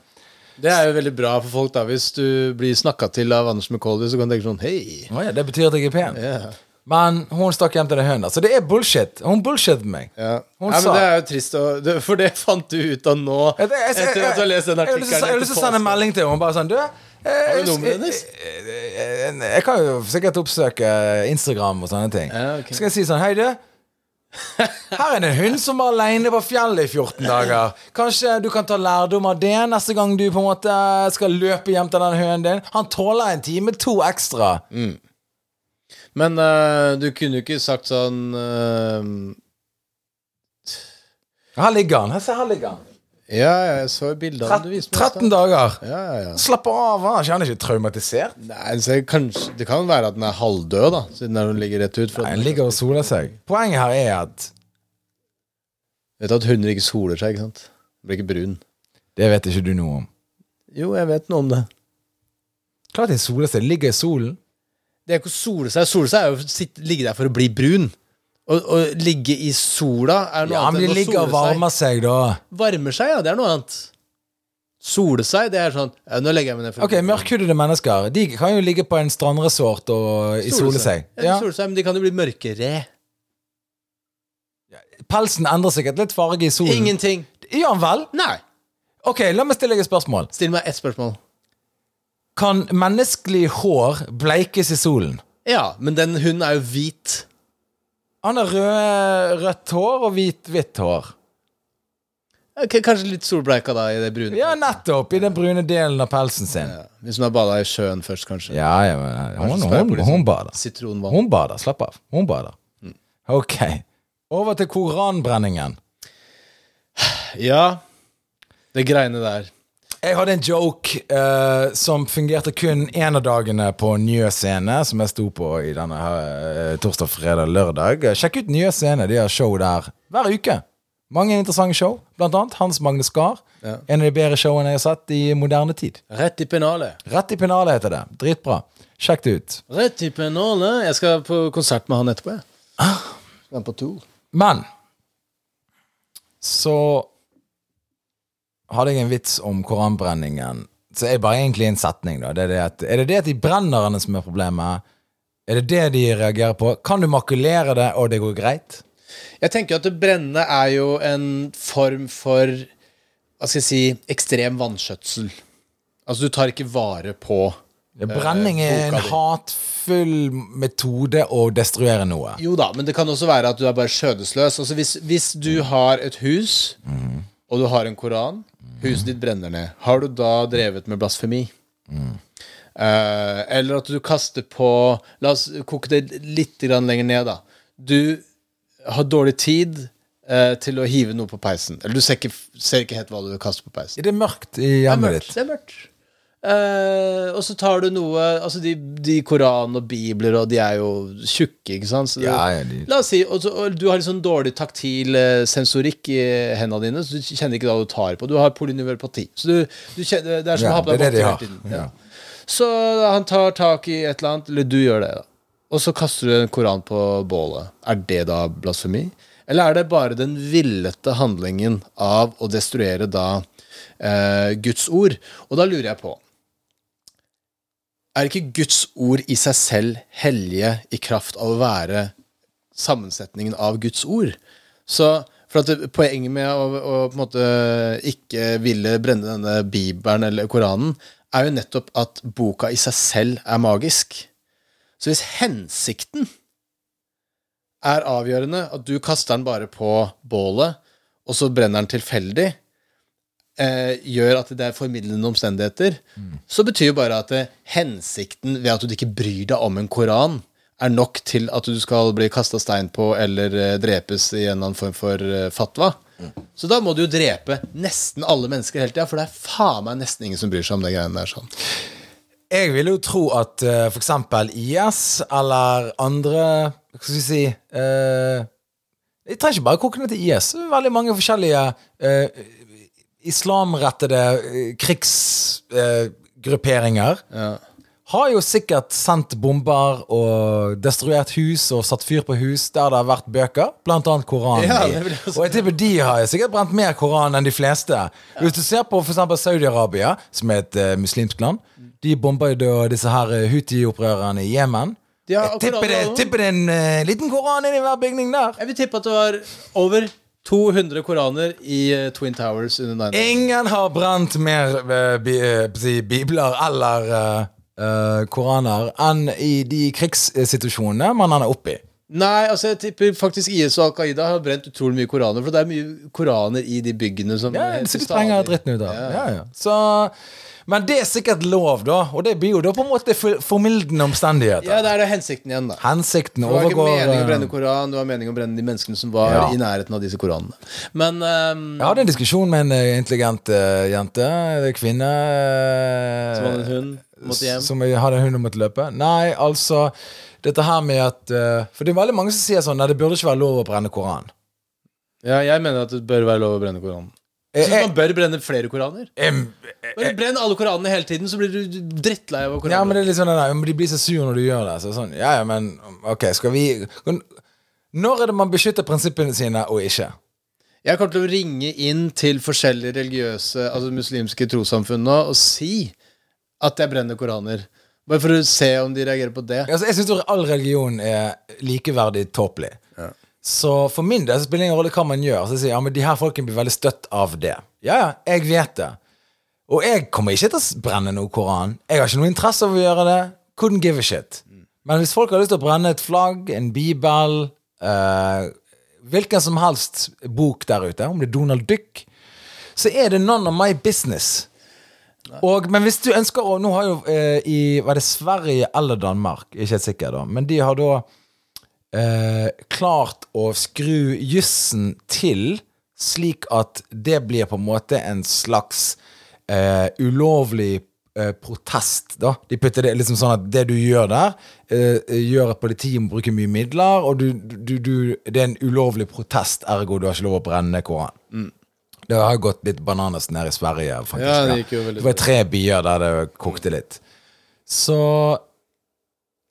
Speaker 3: Det er jo veldig bra for folk, da. Hvis du blir snakka til av Anders McCauley, så kan du tenke sånn Hei.
Speaker 2: Å ja, det betyr at jeg er pen.
Speaker 3: Ja.
Speaker 2: Men hun stakk hjem til den høna. Så det er bullshit. Hun bullshit meg.
Speaker 3: Ja.
Speaker 2: Hun sa-
Speaker 3: men det er jo trist, det, for det fant du ut av nå.
Speaker 2: Jeg, jeg, jeg,
Speaker 3: etter at du har lest den artikkelen.
Speaker 2: jeg har lyst til å sende en melding til henne. Bare sånn, du eh,
Speaker 3: Har du nummeret hennes?
Speaker 2: Jeg, kan jo sikkert oppsøke Instagram og sånne ting.
Speaker 3: Ja, ok.
Speaker 2: Skal jeg si sånn Hei, du. Her er det en hund som var aleine på fjellet i 14 dager. Kanskje du kan ta lærdom av det neste gang du på en måte skal løpe hjem til den hunden din. Han tåler en time, to ekstra.
Speaker 3: Men uh, du kunne jo ikke sagt sånn uh,
Speaker 2: Her ligger han. Her, se, her ligger han.
Speaker 3: Ja, jeg så bildene du viste meg.
Speaker 2: 13 dager.
Speaker 3: Ja, ja, ja.
Speaker 2: Slapp av. Han er ikke- ikke traumatisert.
Speaker 3: Nei, så kanskje, Det kan være at den er halvdød, da, siden den ligger rett ut.
Speaker 2: Nei,
Speaker 3: den
Speaker 2: Han ligger og soler seg. Poenget her er at
Speaker 3: Vet du at hunder ikke soler seg, ikke sant? Blir ikke brun.
Speaker 2: Det vet ikke du noe om.
Speaker 3: Jo, jeg vet noe om det.
Speaker 2: Klart de soler seg. Ligger i solen.
Speaker 3: Det er ikke å sole seg. Sole seg er jo å ligge der for å bli brun. Å å ligge i sola er noe
Speaker 2: Ja, men
Speaker 3: annet
Speaker 2: de
Speaker 3: enn å
Speaker 2: ligger og varmer seg, da.
Speaker 3: Varmer seg, ja. Det er noe annet. Sole seg, det er sånn ja, Nå legger jeg meg ned.
Speaker 2: Ok. Mørkhudede mennesker De kan jo ligge på en strandresort og isole seg.
Speaker 3: Ja, de
Speaker 2: Ja.
Speaker 3: seg, men de kan jo bli mørkere.
Speaker 2: Pelsen endrer sikkert litt farge i solen.
Speaker 3: Ingenting.
Speaker 2: Ja vel?
Speaker 3: Nei.
Speaker 2: Ok, la meg stille deg et spørsmål.
Speaker 3: Still meg ett spørsmål.
Speaker 2: Kan menneskelig hår bleikes i solen?
Speaker 3: Ja, men den hunden er jo hvit.
Speaker 2: Han har rød, rødt hår og hvit, hvitt hår.
Speaker 3: Ok, Kanskje litt solbleika da i det brune.
Speaker 2: Ja, nettopp! I den brune delen av pelsen sin.
Speaker 3: Ja, Hvis hun har bada i sjøen først, kanskje.
Speaker 2: Ja, ja, men hun, hun,
Speaker 3: hun,
Speaker 2: hun
Speaker 3: sånn
Speaker 2: bader. Hun bader. Slapp av. Hun bader. Ok. Over til koranbrenningen.
Speaker 3: Ja, det greiene der.
Speaker 2: Jeg hadde en joke uh, som fungerte kun én av dagene på Njø scene, som jeg sto på i denne eh, torsdag, fredag, lørdag. Sjekk ut Njø scene, de har show der hver uke. Mange interessante show, blant annet Hans Magne Skar.
Speaker 3: Ja.
Speaker 2: En av de bedre showene jeg har sett i moderne tid.
Speaker 3: Rett i pennalet.
Speaker 2: Rett i pennalet heter det. Dritbra. Sjekk det ut.
Speaker 3: Rett i pennalet. Jeg skal på konsert med han etterpå, jeg.
Speaker 2: Ah.
Speaker 3: Skal på tour.
Speaker 2: Men så hadde jeg en vits om koranbrenningen. Så er bare egentlig en setning, da. Det er, det at, er det det at de brenner som er problemet? Er det det de reagerer på? Kan du makulere det, og det går greit?
Speaker 3: Jeg tenker at det brennende er jo en form for Hva skal jeg si ekstrem vanskjøtsel. Altså, du tar ikke vare på
Speaker 2: Brenning er en
Speaker 3: boka
Speaker 2: hatfull metode å destruere noe.
Speaker 3: Jo da, men det kan også være at du er bare skjødesløs. Altså hvis, hvis du har et hus, og du har en koran, huset ditt brenner ned, har du da drevet med blasfemi? Eh, eller at du kaster på La oss koke det litt grann lenger ned, da. Du har dårlig tid uh, til å hive noe på peisen. Eller du ser ikke, ser ikke helt hva du vil kaste på peisen.
Speaker 2: Er det mørkt i
Speaker 3: er
Speaker 2: hjemmet
Speaker 3: mørkt.
Speaker 2: ditt?
Speaker 3: Det er mørkt. Eh, og så tar du noe Altså de, de Koran og bibler og de er jo tjukke, ikke sant? Du,
Speaker 2: Ja, ja, de-
Speaker 3: La oss si og, så, og du har litt sånn dårlig taktil eh, sensorikk i hendene dine, så du kjenner ikke hva du tar på. Du har polynivelpati Så du, du kjenner, det er som å ha på deg hele tiden. Så han tar tak i et eller annet, eller du gjør det, da. Og så kaster du en koran på bålet. Er det da blasfemi? Eller er det bare den villete handlingen av å destruere da uh, Guds ord? Og da lurer jeg på Er ikke Guds ord i seg selv hellige i kraft av å være sammensetningen av Guds ord? Så for at Poenget med å, å på en måte ikke ville brenne denne bibelen eller Koranen, er jo nettopp at boka i seg selv er magisk. Så hvis hensikten er avgjørende, at du kaster den bare på bålet, og så brenner den tilfeldig, eh, gjør at det er formidlende omstendigheter, så betyr jo bare at eh, hensikten ved at du ikke bryr deg om en koran, er nok til at du skal bli kasta stein på eller eh, drepes i en eller annen form for eh, fatwa. Så da må du jo drepe nesten alle mennesker hele tida, for det er faen meg nesten ingen som bryr seg om det greiene der. sånn.
Speaker 2: Jeg vil jo tro at uh, for eksempel IS eller andre Hva skal vi si uh, Jeg trenger ikke bare koke ned til IS. Veldig mange forskjellige uh, islamrettede uh, krigsgrupperinger.
Speaker 3: Ja.
Speaker 2: har jo sikkert sendt bomber og destruert hus og satt fyr på hus der det har vært bøker, blant annet Koranen.
Speaker 3: Ja,
Speaker 2: og jeg tipper de har sikkert brent mer Koran enn de fleste. Hvis du ser på f.eks. Saudi-Arabia, som er et eh, muslimsk land, de bomber jo disse her eh, Houthi-opprørerne i Jemen. Jeg tipper det, tipper det en uh, liten Koran inni hver bygning der.
Speaker 3: Jeg vil tippe at det var over 200 koraner i eh, Twin Towers under 9
Speaker 2: Ingen har brent mer eh, bi, eh, bibler eller eh, eh, koraner enn i de krigssituasjonene man er oppe i.
Speaker 3: Nei, altså jeg tipper faktisk IS og Al Qaida har brent utrolig mye koraner. For det er mye koraner i de byggene som
Speaker 2: Ja, så de
Speaker 3: trenger
Speaker 2: dritten ut av.
Speaker 3: Ja.
Speaker 2: Ja, ja. Så, men det er sikkert lov, da. Og det blir jo da på en måte formildende omstendigheter.
Speaker 3: Ja, det er det hensikten igjen, da.
Speaker 2: Hensikten
Speaker 3: Det var ikke
Speaker 2: overgår
Speaker 3: meningen å
Speaker 2: eh,
Speaker 3: brenne Koran, det var meningen å brenne de menneskene som var
Speaker 2: Ja.
Speaker 3: i nærheten av disse koranene. Men um,
Speaker 2: Jeg hadde en diskusjon med en eh, intelligent uh, jente, kvinne
Speaker 3: Som hadde en hund, måtte hjem.
Speaker 2: Som hadde en hund og måtte løpe. Nei, altså Dette her med at eh, For det er veldig mange som sier sånn Nei, det burde ikke være lov å brenne Koran.
Speaker 3: ja, jeg mener at det bør være lov å brenne Koranen.
Speaker 2: Eh,
Speaker 3: Jeg synes
Speaker 2: eh,
Speaker 3: man bør brenne flere koraner.
Speaker 2: em,
Speaker 3: Bare brenn alle koranene hele tiden, så blir du drittlei av koraner.
Speaker 2: ja, men det er litt sånn nei, De blir så sur når du gjør det. Så sånn, ja, ja, men ok, skal vi Når er det man beskytter prinsippene sine og ikke?
Speaker 3: Jeg kommer til å ringe inn til forskjellige religiøse, altså muslimske trossamfunn nå og si at jeg brenner koraner. Bare for å se om de reagerer på det.
Speaker 2: Altså, jeg syns all religion er likeverdig tåpelig. Så for min del så spiller det ingen rolle hva man gjør. Så jeg sier ja, men de her folkene blir veldig støtt av det. Ja, ja, jeg vet det. Og jeg kommer ikke til å brenne noe Koran. Jeg har ikke noe interesse av å gjøre det. Couldn't give a shit. Men hvis folk har lyst til å brenne et flagg, en bibel, eh, hvilken som helst bok der ute, om det er Donald Duck, så er det none of my business. Og, men hvis du ønsker å Nå har jo eh, i Var det Sverige eller Danmark? Ikke helt sikker, da. Men de har da eh, klart å skru jussen til slik at det blir på en måte en slags eh, ulovlig eh, protest, da. De putter det liksom sånn at det du gjør der, eh, gjør at politiet må bruke mye midler, og du, du, du, det er en ulovlig protest, ergo du har ikke lov å brenne Koran. Det har gått litt bananas nede i Sverige, faktisk.
Speaker 3: Ja, det gikk jo veldig
Speaker 2: det var tre byer der det kokte litt. Så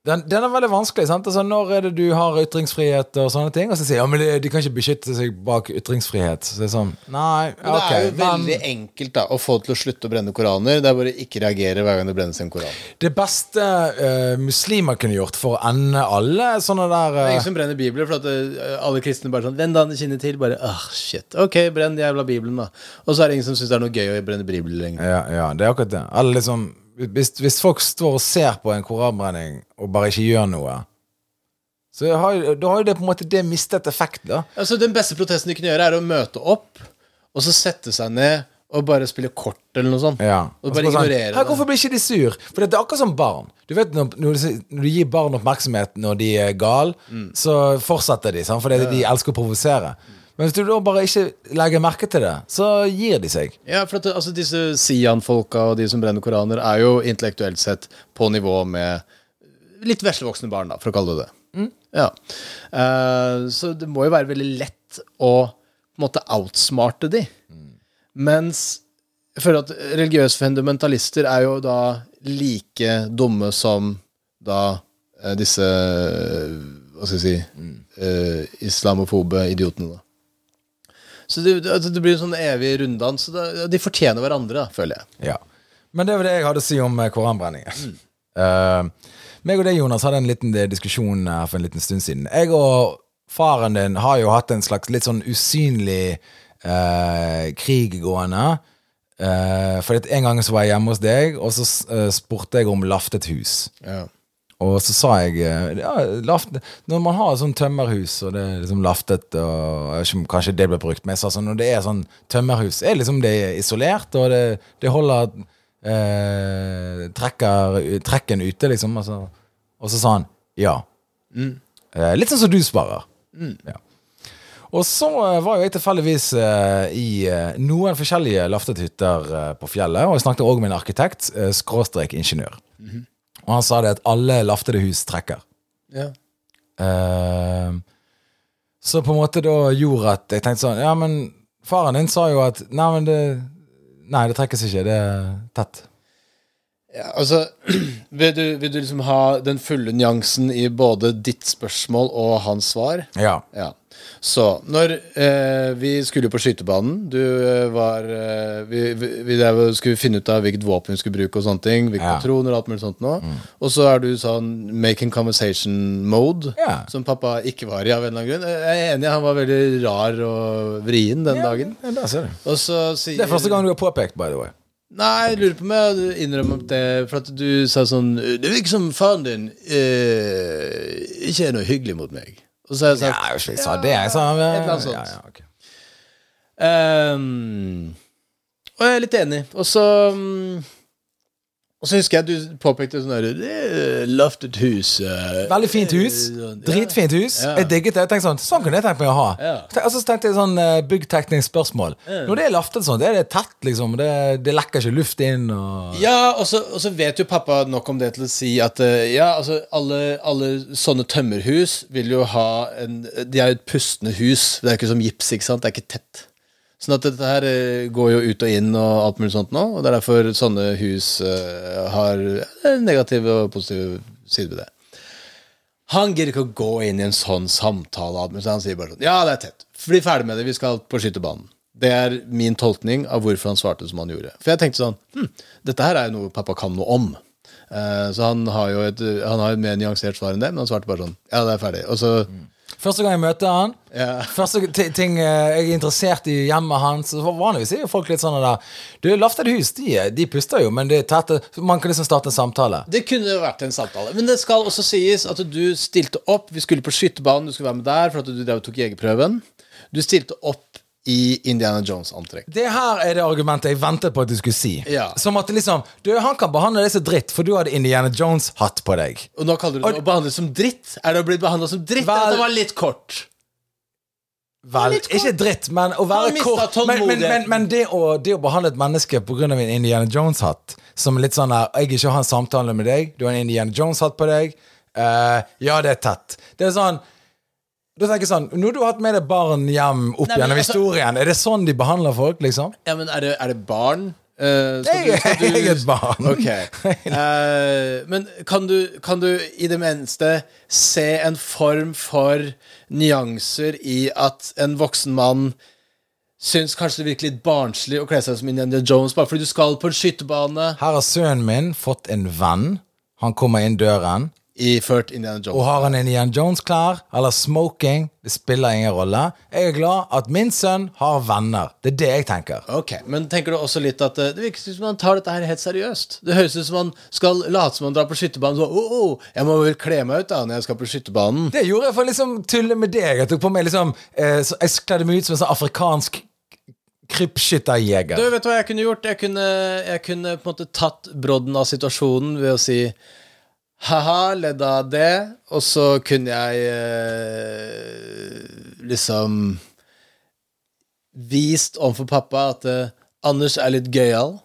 Speaker 2: den, den er veldig vanskelig. sant? Altså, når er det du har ytringsfrihet og sånne ting? Og så sier de ja, men de, kan ikke beskytte seg bak ytringsfrihet. Så det er sånn Nei,
Speaker 3: Men
Speaker 2: ok.
Speaker 3: det er jo
Speaker 2: men
Speaker 3: veldig enkelt da å få til å slutte å brenne koraner. Det er bare ikke reagere hver gang det brennes en koran.
Speaker 2: det beste uh, muslimer kunne gjort for å ende alle sånne der
Speaker 3: Det er
Speaker 2: eh,
Speaker 3: ingen som brenner bibler, for at uh, alle kristne bare sånn Vend dine kinnet til. Bare ah, shit. Ok, brenn jævla bibelen, da. Og så er det ingen som syns det er noe gøy å brenne bibler lenger.
Speaker 2: ja, ja, det er akkurat det. Eller liksom hvis, hvis folk står og ser på en koranbrenning og bare ikke gjør noe, så har, da har jo det på en måte det mistet effekt, da.
Speaker 3: Altså Den beste protesten du kunne gjøre, er å møte opp, og så sette seg ned og bare spille kort eller noe sånt.
Speaker 2: Ja.
Speaker 3: Og bare
Speaker 2: sånn,
Speaker 3: ignorere
Speaker 2: «Hæ,
Speaker 3: det.
Speaker 2: Hvorfor blir ikke de sur? For det er akkurat som barn. Du vet Når, når, du, når du gir barn oppmerksomhet når de er gal,
Speaker 3: Mm.
Speaker 2: så fortsetter de, sant? for de elsker å provosere. Men hvis du da bare ikke legger merke til det, så gir de seg.
Speaker 3: Ja, for at altså, Disse Sian-folka og de som brenner koraner, er jo intellektuelt sett på nivå med litt veslevoksne barn, da, for å kalle det det. Ja. Uh, så det må jo være veldig lett å på en måte outsmarte de. Mens jeg føler at religiøse fundamentalister er jo da like dumme som da eh, disse eh, Hva skal jeg si eh, islamofobe idiotene, da. Så det, det, det blir en sånn evig runddans. så De fortjener hverandre, da, føler jeg.
Speaker 2: Ja. Men det var det jeg hadde å si om koranbrenningen. koranbrenningen. Uh, meg og deg, Jonas, hadde en liten eh, diskusjon her for en liten stund siden. Jeg og faren din har jo hatt en slags litt sånn usynlig uh, krig gående. Uh, for en gang så var jeg hjemme hos deg, og så uh, spurte jeg om laftet hus.
Speaker 3: Ja.
Speaker 2: Og så sa jeg eh, ja, laft, Når man har sånn tømmerhus, og det er liksom laftet og ikke Kanskje det ble brukt, men jeg sa sånn når det er sånn tømmerhus, er liksom det isolert, og det, det holder eh, trekker, trekken ute, liksom. Altså. Og så sa han ja. Eh, litt sånn som du sparer. Ja. Og så eh, var jo jeg tilfeldigvis eh, i noen forskjellige laftet hytter på fjellet, og jeg snakket også med en arkitekt, skråstrek ingeniør. Og han sa det at alle laftede hus trekker.
Speaker 3: Ja.
Speaker 2: Uh, så på en måte da gjorde at jeg tenkte sånn Ja, men faren din sa jo at Nei, men det Nei, det trekkes ikke. Det er tett.
Speaker 3: Ja, altså vil du, vil du liksom ha den fulle nyansen i både ditt spørsmål og hans svar?
Speaker 2: Ja.
Speaker 3: Ja. Så når eh, Vi skulle jo på skytebanen. Du eh, var eh, Vi, vi, vi skulle finne ut av hvilket våpen vi skulle bruke, og sånne ting. Hvilke
Speaker 2: Ja.
Speaker 3: patroner og alt mulig sånt nå. Og så er du sånn making conversation mode,
Speaker 2: Ja.
Speaker 3: som pappa ikke var i av en eller annen grunn. Jeg er enig, han var veldig rar og vrien den dagen.
Speaker 2: Ja, der ser du.
Speaker 3: Og så sier
Speaker 2: Det er første gang du har påpekt, by the way.
Speaker 3: Nei, jeg lurer på om jeg hadde innrømmet det For at du sa sånn Det virker som faren din eh, ikke er noe hyggelig mot meg. Og så har jeg
Speaker 2: Ja,
Speaker 3: sagt
Speaker 2: jeg vet ikke, jeg sa det. Jeg sa
Speaker 3: et eller annet sånt.
Speaker 2: Ja, ja, ok.
Speaker 3: Um, Og jeg er litt enig. Og så mm, Og så husker jeg du påpekte sånn der Det er loftet hus. eh,
Speaker 2: Veldig fint hus.
Speaker 3: sånn.
Speaker 2: Dritfint hus.
Speaker 3: Ja.
Speaker 2: Jeg digget det. Jeg tenkte sånn, sånn kunne jeg tenkt meg å ha.
Speaker 3: Ja.
Speaker 2: Og så tenkte jeg sånn uh, byggteknisk spørsmål. Når det er laftet sånn, det er det tett, liksom. Det, det lekker ikke luft inn. Og...
Speaker 3: Ja, og så, og så vet jo pappa nok om det til å si at eh, ja, altså alle, alle sånne tømmerhus vil jo ha en De er jo et pustende hus. Det er ikke som gips, ikke sant? Det er ikke tett. Sånn at dette her eh, går jo ut og inn og alt mulig sånt nå. Og det er derfor sånne hus eh, har negative og positive sider ved det. Han gidder ikke å gå inn i en sånn samtale. Så han sier bare sånn Ja, det er tett. Bli ferdig med det. Vi skal på skytebanen. Det er min tolkning av hvorfor han svarte som han gjorde. For jeg tenkte sånn hm, Dette her er jo noe pappa kan noe om. Eh, så han har jo et, han har et mer nyansert svar enn det, men han svarte bare sånn Ja, det er ferdig. Og så
Speaker 2: Første gang jeg møter han,
Speaker 3: yeah.
Speaker 2: første ting eh, jeg er interessert i hjemmet hans så Vanligvis er jo folk litt sånn der Du, laftede hus, de, de puster jo, men det er tette Man kan liksom starte en samtale.
Speaker 3: Det kunne vært en samtale. Men det skal også sies at du stilte opp. Vi skulle på skytterbanen, du skulle være med der for at du drev tok jegerprøven. Du stilte opp i Indiana Jones-antrekk.
Speaker 2: Det her er det argumentet jeg ventet på at du skulle si.
Speaker 3: Ja.
Speaker 2: Som at liksom Du, han kan behandle deg som dritt, for du hadde Indiana Jones-hatt på deg.
Speaker 3: Og nå kaller du det å behandle som dritt? Er det å bli behandla som dritt?
Speaker 2: Vel-
Speaker 3: Eller at det var litt kort?
Speaker 2: Vel,
Speaker 3: litt kort.
Speaker 2: ikke dritt, men å være kort Men, men, men, men det, å, det å behandle et menneske pga. en Indiana Jones-hatt Som litt sånn der Jeg ikke har en samtale med deg, du har en Indiana Jones-hatt på deg. Uh, ja, det er tett. Det er sånn Da tenker jeg sånn Når du har hatt med deg barn hjem opp
Speaker 3: Nei, men
Speaker 2: gjennom
Speaker 3: altså-
Speaker 2: historien, er det sånn de behandler folk, liksom?
Speaker 3: Ja, men er det, er det barn? Eh, skal
Speaker 2: Jeg,
Speaker 3: du- skal du-
Speaker 2: jeg er et barn.
Speaker 3: Ok. Eh, men kan du, kan du i det minste se en form for nyanser i at en voksen mann syns kanskje det virker litt barnslig å kle seg som Indiana Jones bare fordi du skal på en skytebane
Speaker 2: Her har sønnen min fått en venn. Han kommer inn døren.
Speaker 3: Iført Indiana Jones.
Speaker 2: Og har han en Ian Jones-klær eller smoking, det spiller ingen rolle. Jeg er glad at min sønn har venner. Det er det jeg tenker.
Speaker 3: Ok, Men tenker du også litt at eh, det virker som han tar dette her helt seriøst? Det høres ut som han skal late som han drar på skytterbanen. Sånn, oh, oh, jeg må vel kle meg ut da når jeg skal på skytterbanen.
Speaker 2: Det gjorde jeg for å liksom tulle med deg. Jeg tok på meg liksom eh, Jeg kledde meg ut som en sånn afrikansk krypskytterjeger.
Speaker 3: Du, vet du hva jeg kunne gjort? Jeg kunne, jeg kunne på en måte tatt brodden av situasjonen ved å si ha-ha, ledd av det, og så kunne jeg eh, liksom vist overfor pappa at eh, Anders er litt gøyal.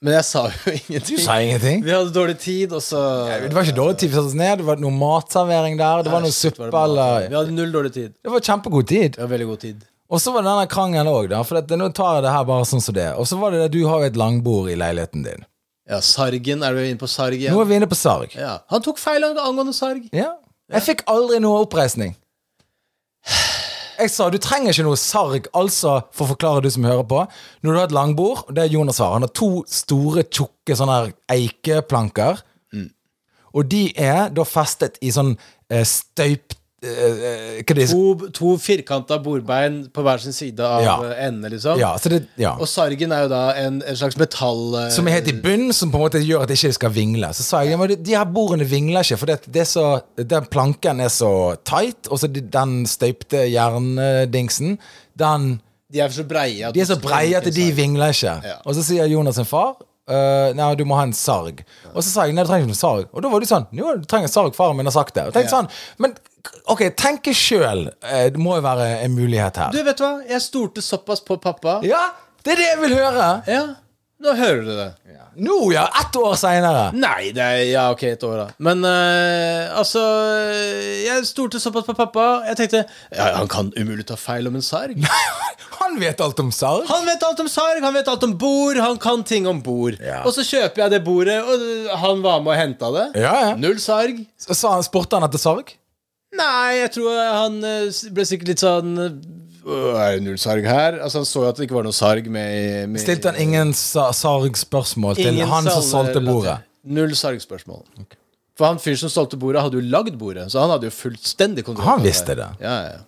Speaker 3: Men jeg sa jo
Speaker 2: Du
Speaker 3: ingenting.
Speaker 2: sa ingenting.
Speaker 3: Vi hadde dårlig tid, og så
Speaker 2: Det var ikke dårlig tid. Vi satte oss ned, det var noe matservering der. Det var noe suppe
Speaker 3: det
Speaker 2: eller
Speaker 3: Vi hadde null dårlig tid.
Speaker 2: Det var kjempegod tid.
Speaker 3: Hadde veldig god tid.
Speaker 2: Og så var det denne krangelen òg, da. For at, nå tar jeg det her bare sånn som det. Og så var det det, du har jo et langbord i leiligheten din.
Speaker 3: Ja, Sargen. Er du inne på Sarg igjen?
Speaker 2: Nå er vi inne på Sarg.
Speaker 3: Ja. Han tok feil angående Sarg.
Speaker 2: Ja. Jeg fikk aldri noe oppreisning. Jeg sa du trenger ikke noe sarg, altså, for å forklare du som hører på. Når du har et langbord, og det er Jonas har, han har to store, tjukke sånne eikeplanker. Og de er da festet i sånn eh, støyp... Eh, eh, det er
Speaker 3: To, to firkanta bordbein på hver sin side av
Speaker 2: Ja.
Speaker 3: enden, liksom.
Speaker 2: Ja, så det, ja.
Speaker 3: Og sargen er jo da en, en slags metall... Uh,
Speaker 2: Som er helt i bunnen, som på en måte gjør at det ikke skal vingle. Så sa jeg ja, de her bordene vingler ikke, for det, det så, den planken er så tight, og så den støypte jerndingsen, den
Speaker 3: De er så breie at
Speaker 2: De så breie at de vingler ikke. Og så sier Jonas sin far «Øh, Nei, du må ha en sarg. Og så sa jeg nei, du trenger ikke noen sarg. Og da var du sånn Jo, du trenger en sarg, faren min har sagt det. Og tenkte sånn, Men ok, tenke sjøl. Det må jo være en mulighet her.
Speaker 3: Du, vet du hva? Jeg stolte såpass på pappa.
Speaker 2: Ja, det er det jeg vil høre!
Speaker 3: Ja. Nå hører du det.
Speaker 2: Nå, ja! Ett år seinere!
Speaker 3: Nei, det er Ja, ok, et år, da. Men eh, altså Jeg stolte såpass på pappa. Jeg tenkte ja, han kan umulig ta feil om en sarg.
Speaker 2: Han vet alt om sarg!
Speaker 3: Han vet alt om sarg, han vet alt om bord, han kan ting om bord.
Speaker 2: Ja.
Speaker 3: Og så kjøper jeg det bordet, og han var med og henta det.
Speaker 2: Ja, ja.
Speaker 3: Null sarg.
Speaker 2: Så sa han, Spurte han etter sarg?
Speaker 3: Nei, jeg tror han eh, ble sikkert litt sånn «Åh, Er det null sarg her? Altså Han så jo at det ikke var noe sarg med, med
Speaker 2: Stilte han ingen sa sargspørsmål til
Speaker 3: Ingen
Speaker 2: han som
Speaker 3: salg-
Speaker 2: solgte bordet?
Speaker 3: Null sargspørsmål. For han fyren som solgte bordet, hadde jo lagd bordet, så han hadde jo fullstendig kontroll.
Speaker 2: Han
Speaker 3: på
Speaker 2: visste det.
Speaker 3: Ja, ja.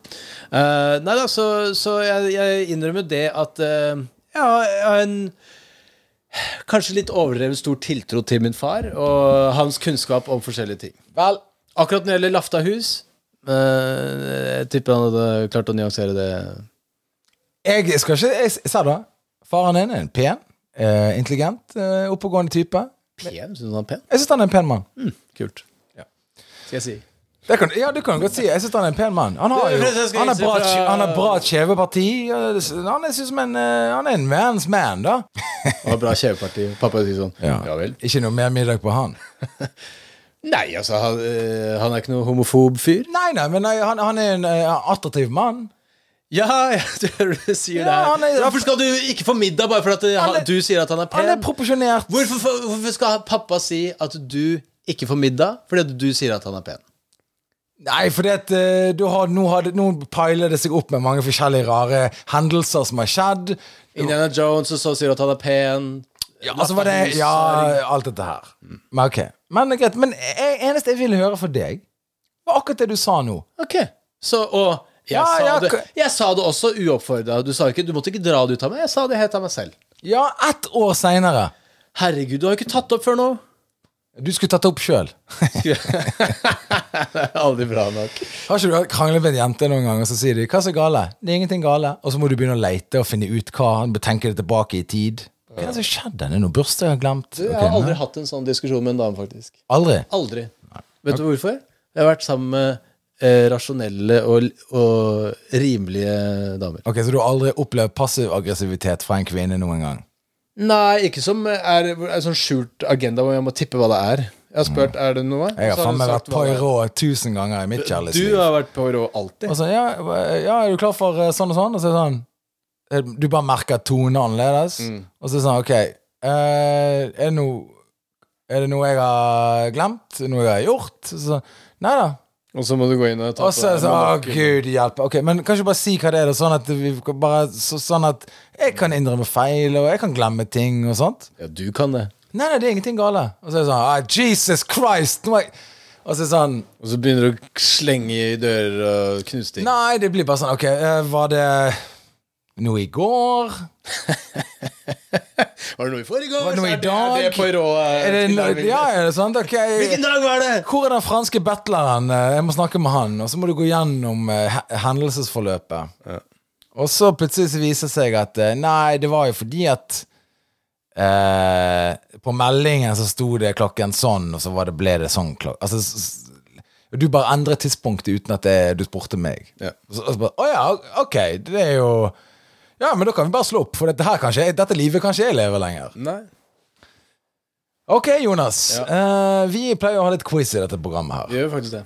Speaker 3: Eh, nei da, så, så jeg, jeg innrømmer det at eh, ja, jeg har en kanskje litt overdrevet stor tiltro til min far og hans kunnskap om forskjellige ting.
Speaker 2: Vel,
Speaker 3: Akkurat når det gjelder Lafta hus Jeg tipper han hadde klart å nyansere det.
Speaker 2: jeg skal ikke Jeg sa det. Faren din er en pen, eh, intelligent, eh, oppegående type.
Speaker 3: Pen? Syns du han er pen?
Speaker 2: Jeg syns han er en pen mann.
Speaker 3: Kult.
Speaker 2: Ja.
Speaker 3: Skal jeg si.
Speaker 2: Det kan, ja, du kan godt si. Jeg syns han er en pen mann. Han har jo Han har bra, han har bra kjeveparti. Han er, synes som en, eh, han er en man's man, da.
Speaker 3: Han har bra kjeveparti. Pappa sier sånn.
Speaker 2: Ja.
Speaker 3: ja vel.
Speaker 2: Ikke noe mer middag på han.
Speaker 3: Nei, altså, han, eh, han er ikke noe homofob fyr.
Speaker 2: Nei, nei, men nei, han, han er en uh, attraktiv mann.
Speaker 3: Ja, ja, du hører du sier
Speaker 2: Ja,
Speaker 3: det her.
Speaker 2: er-
Speaker 3: Hvorfor skal du ikke få middag bare fordi eh, du sier at han er pen?
Speaker 2: Han er proporsjonert.
Speaker 3: hvorfor, hvorfor skal pappa si at du ikke får middag fordi du sier at han er pen?
Speaker 2: Nei, fordi at uh, du har, nå, har det, nå piler det seg opp med mange forskjellige rare hendelser som har skjedd.
Speaker 3: Indiana Jones, og så sier du at han er pen.
Speaker 2: Ja, altså var det Ja, alt dette her. Men ok. Men det greit. Men jeg, eneste jeg ville høre fra deg, var akkurat det du sa nå.
Speaker 3: Ok. Så, og jeg,
Speaker 2: Ja,
Speaker 3: sa
Speaker 2: ja,
Speaker 3: det, jeg sa det også uoppfordra. Du, sa ikke- du måtte ikke dra det ut av meg. Jeg sa det helt av meg selv.
Speaker 2: Ja, ett år seinere.
Speaker 3: Herregud, du har jo ikke tatt opp før nå.
Speaker 2: Du skulle tatt det opp sjøl.
Speaker 3: Aldri bra nok.
Speaker 2: Har ikke du kranglet med en jente noen gang, og så sier de 'hva er så gale'? Det er ingenting gale. Og så må du begynne å leite og finne ut hva. Tenke det tilbake i tid. Hva er det som skjedde? Er det noe bursdag jeg har glemt?
Speaker 3: Jeg har aldri hatt en sånn diskusjon med en dame, faktisk.
Speaker 2: Aldri?
Speaker 3: Aldri. Vet du hvorfor? Jeg har vært sammen med eh, rasjonelle og, og rimelige damer.
Speaker 2: Ok, Så du har aldri opplevd passiv aggressivitet fra en kvinne noen gang?
Speaker 3: Nei, ikke som er en sånn skjult agenda hvor jeg må tippe hva det er. Jeg har spurt er det noe.
Speaker 2: Jeg har faen meg vært
Speaker 3: er.
Speaker 2: rå tusen ganger i mitt
Speaker 3: Du har vært Poirot alltid.
Speaker 2: Og så, ja, ja, er du klar for eh, sånn og sånn? Og så er det sånn Du bare merker at tonen er annerledes.
Speaker 3: Mm.
Speaker 2: Og så er det sånn, ok eh, Er det noe Er det noe jeg har glemt? Noe jeg har gjort? Så, nei da.
Speaker 3: Og så må du gå inn og ta
Speaker 2: det sånn, å gud hjelpe. Ok, Men kan ikke bare si hva det er, da, sånn at vi bare så, Sånn at jeg kan innrømme feil, og jeg kan glemme ting og sånt.
Speaker 3: Ja, du kan det.
Speaker 2: Nei, nei, det er ingenting gale. Og så er det sånn ah, Jesus Christ! Nå er jeg Og så sånn
Speaker 3: Og så begynner du å slenge i dører og knuse ting.
Speaker 2: Nei, det blir bare sånn Ok, eh, var det noe i går?
Speaker 3: Var det noe i forrige
Speaker 2: Var det noe i
Speaker 3: Er det-
Speaker 2: dag?
Speaker 3: Er det på rå eh,
Speaker 2: Er det, no, ja, er det sant? Okay.
Speaker 3: Hvilken dag var det?
Speaker 2: Hvor er den franske butleren? Eh, Jeg må snakke med han. Og så må du gå gjennom eh, he- hendelsesforløpet. Og så plutselig så viser det seg at eh, nei, det var jo fordi at eh, På meldingen så sto det klokken sånn, og så var det, ble det sånn klokk... Altså, du bare endret tidspunktet uten at det, du spurte meg.
Speaker 3: Ja.
Speaker 2: Og så, og så bare, Å ja, ok, det er jo Ja, men da kan vi bare slå opp, for dette, her kanskje, dette livet kan ikke jeg leve lenger.
Speaker 3: Nei.
Speaker 2: Ok, Jonas.
Speaker 3: Ja.
Speaker 2: Eh, vi pleier å ha litt quiz i dette programmet her.
Speaker 3: Vi gjør faktisk det.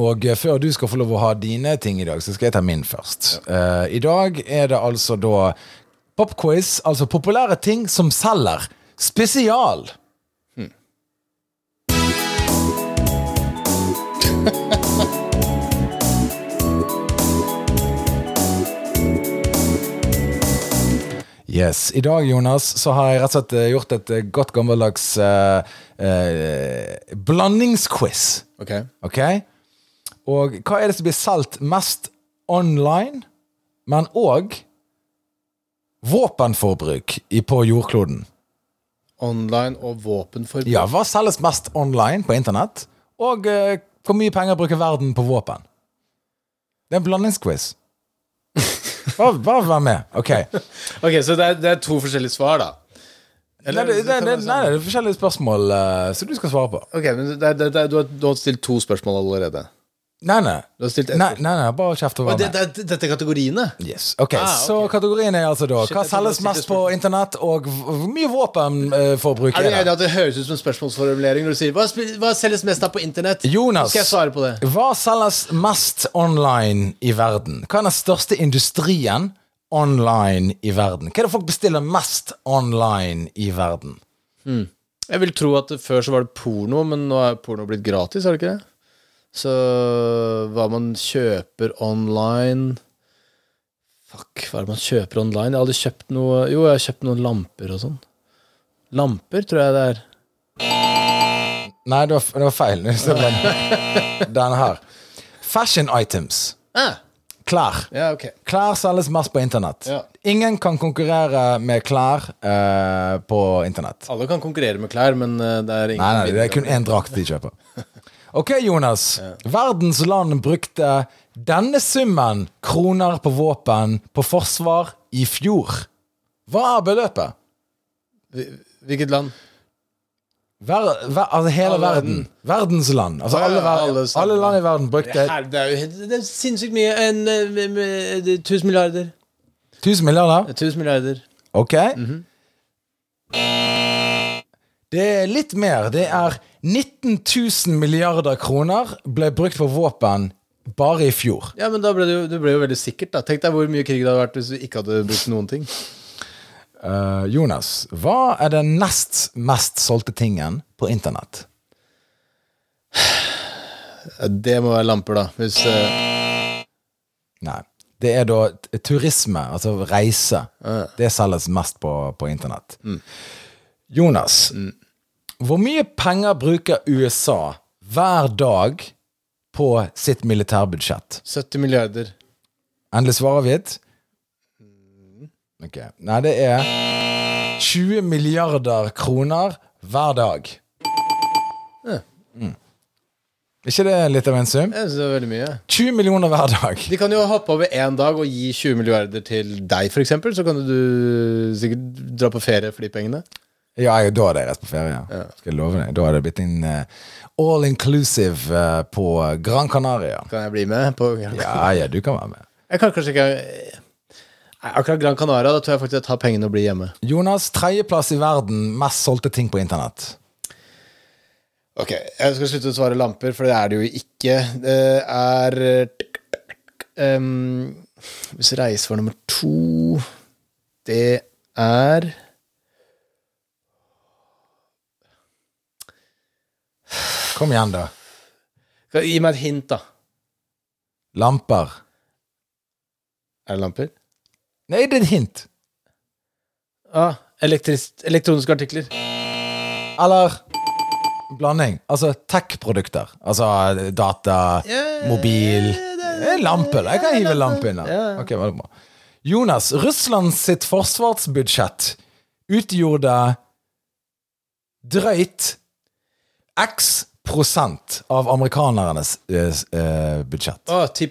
Speaker 2: Og eh, før du skal få lov å ha dine ting i dag, så skal jeg ta min først. Eh, I dag er det altså da popquiz, altså populære ting som selger. Spesial. Yes. I dag, Jonas, så har jeg rett og slett eh, gjort et eh, godt gammeldags uh, uh, blandingsquiz.
Speaker 3: Ok.
Speaker 2: Ok? Og hva er det som blir solgt mest online, men òg våpenforbruk i, på jordkloden?
Speaker 3: Online og våpenforbruk.
Speaker 2: Ja, hva selges mest online på internett? Og uh, hvor mye penger bruker verden på våpen? Det er en blandingsquiz. Bare, bare vær med. Ok.
Speaker 3: Ok, Så det er, det er to forskjellige svar, da?
Speaker 2: Nei, det, det, det, nei, det er forskjellige spørsmål uh, som du skal svare på.
Speaker 3: Ok, men du har stilt to spørsmål allerede.
Speaker 2: Nei, nei.
Speaker 3: Du har stilt ett
Speaker 2: Nei, nei, nei bare kjeft og vær
Speaker 3: det,
Speaker 2: med.
Speaker 3: det, dette er kategoriene?
Speaker 2: Yes. Ok,
Speaker 3: Ah,
Speaker 2: Så
Speaker 3: ok.
Speaker 2: kategorien er altså da
Speaker 3: Shit,
Speaker 2: Hva selges mest på internett, og hvor mye våpenforbruk
Speaker 3: Er
Speaker 2: er det?
Speaker 3: det? det høres ut som en spørsmålsformulering når du sier hva, hva selges mest av på internett?
Speaker 2: Jonas,
Speaker 3: Skal jeg svare på det?
Speaker 2: hva selges mest online i verden? Hva er den største industrien online i verden? Hva er det folk bestiller mest online i verden?
Speaker 3: Jeg vil tro at før så var det porno, men nå er porno blitt gratis, er det ikke det? Så hva man kjøper online Fuck, hva er det man kjøper online? Jeg har aldri kjøpt noe Jo, jeg har kjøpt noen lamper og sånn. Lamper, tror jeg det er.
Speaker 2: Nei, det var, det var feil. Den her. Fashion items.
Speaker 3: Ah,
Speaker 2: Klær.
Speaker 3: ja, okay.
Speaker 2: Klær selges mest på internett.
Speaker 3: Ja.
Speaker 2: Ingen kan konkurrere med klær eh, på internett.
Speaker 3: Alle kan konkurrere med klær, men eh, det er ingen
Speaker 2: Nei, nei, det er kun én drakt de kjøper. Ok, Jonas. Verdens land brukte denne summen kroner på våpen på forsvar i fjor. Hva er beløpet?
Speaker 3: Hvilket land?
Speaker 2: Ver, ver, altså hele verden.
Speaker 3: verden.
Speaker 2: Verdens land. Altså alle,
Speaker 3: alle
Speaker 2: alle, land i verden
Speaker 3: Det,
Speaker 2: brukte
Speaker 3: her, det er jo helt- det er sinnssykt mye. En, eh, med- med- tusen er 1000 milliarder.
Speaker 2: 1000 milliarder.
Speaker 3: Tusen milliarder.
Speaker 2: Ok. Det er litt mer. Det er 19 000 milliarder kroner ble brukt på våpen bare i fjor.
Speaker 3: Ja, men da ble det, jo, det ble jo veldig sikkert. da Tenk deg hvor mye krig det hadde vært hvis du ikke hadde brukt noen ting.
Speaker 2: Uh, Jonas, hva er den nest mest solgte tingen på internett?
Speaker 3: Det må være lamper, da. Hvis uh...
Speaker 2: Nei. Det er da turisme, altså reise.
Speaker 3: Uh.
Speaker 2: Det selges mest på, på internett. Jonas, hvor mye penger bruker USA hver dag på sitt militærbudsjett?
Speaker 3: 70 milliarder.
Speaker 2: Endelig svar avgitt? Ok. Nei, det er 20 milliarder kroner hver dag.
Speaker 3: Ja.
Speaker 2: Mm. ikke det litt av en sum?
Speaker 3: Jeg synes det er veldig mye.
Speaker 2: 20 millioner hver dag.
Speaker 3: De kan jo hoppe over én dag og gi 20 milliarder til deg, f.eks. Så kan du sikkert dra på ferie for de pengene.
Speaker 2: Ja, jeg, da hadde jeg reist på ferie. Ja. Skal jeg love deg. Da hadde det blitt en uh, all inclusive uh, på Gran Canaria.
Speaker 3: Kan jeg bli med? på
Speaker 2: Ja, ja, du kan være med.
Speaker 3: Jeg kan kanskje ikke Nei, Akkurat Gran Canaria, da tror jeg faktisk jeg tar pengene og blir hjemme.
Speaker 2: Jonas, tredjeplass i verden, mest solgte ting på internett.
Speaker 3: Ok, jeg skal slutte å svare lamper, for det er det jo ikke. Det er um, Hvis reise var nummer to Det er
Speaker 2: Kom igjen, da.
Speaker 3: Gi meg et hint, da.
Speaker 2: Lamper.
Speaker 3: Er det lamper?
Speaker 2: Nei, det er et hint.
Speaker 3: Ah, elektroniske artikler.
Speaker 2: Eller blanding. Altså tech-produkter. Altså data, mobil Det Lampe. Jeg kan hive lampe inn der. Ok, veldig bra. Jonas, Russland sitt forsvarsbudsjett utgjorde drøyt x prosent av amerikanernes eh, eh, budsjett.
Speaker 3: Å, 10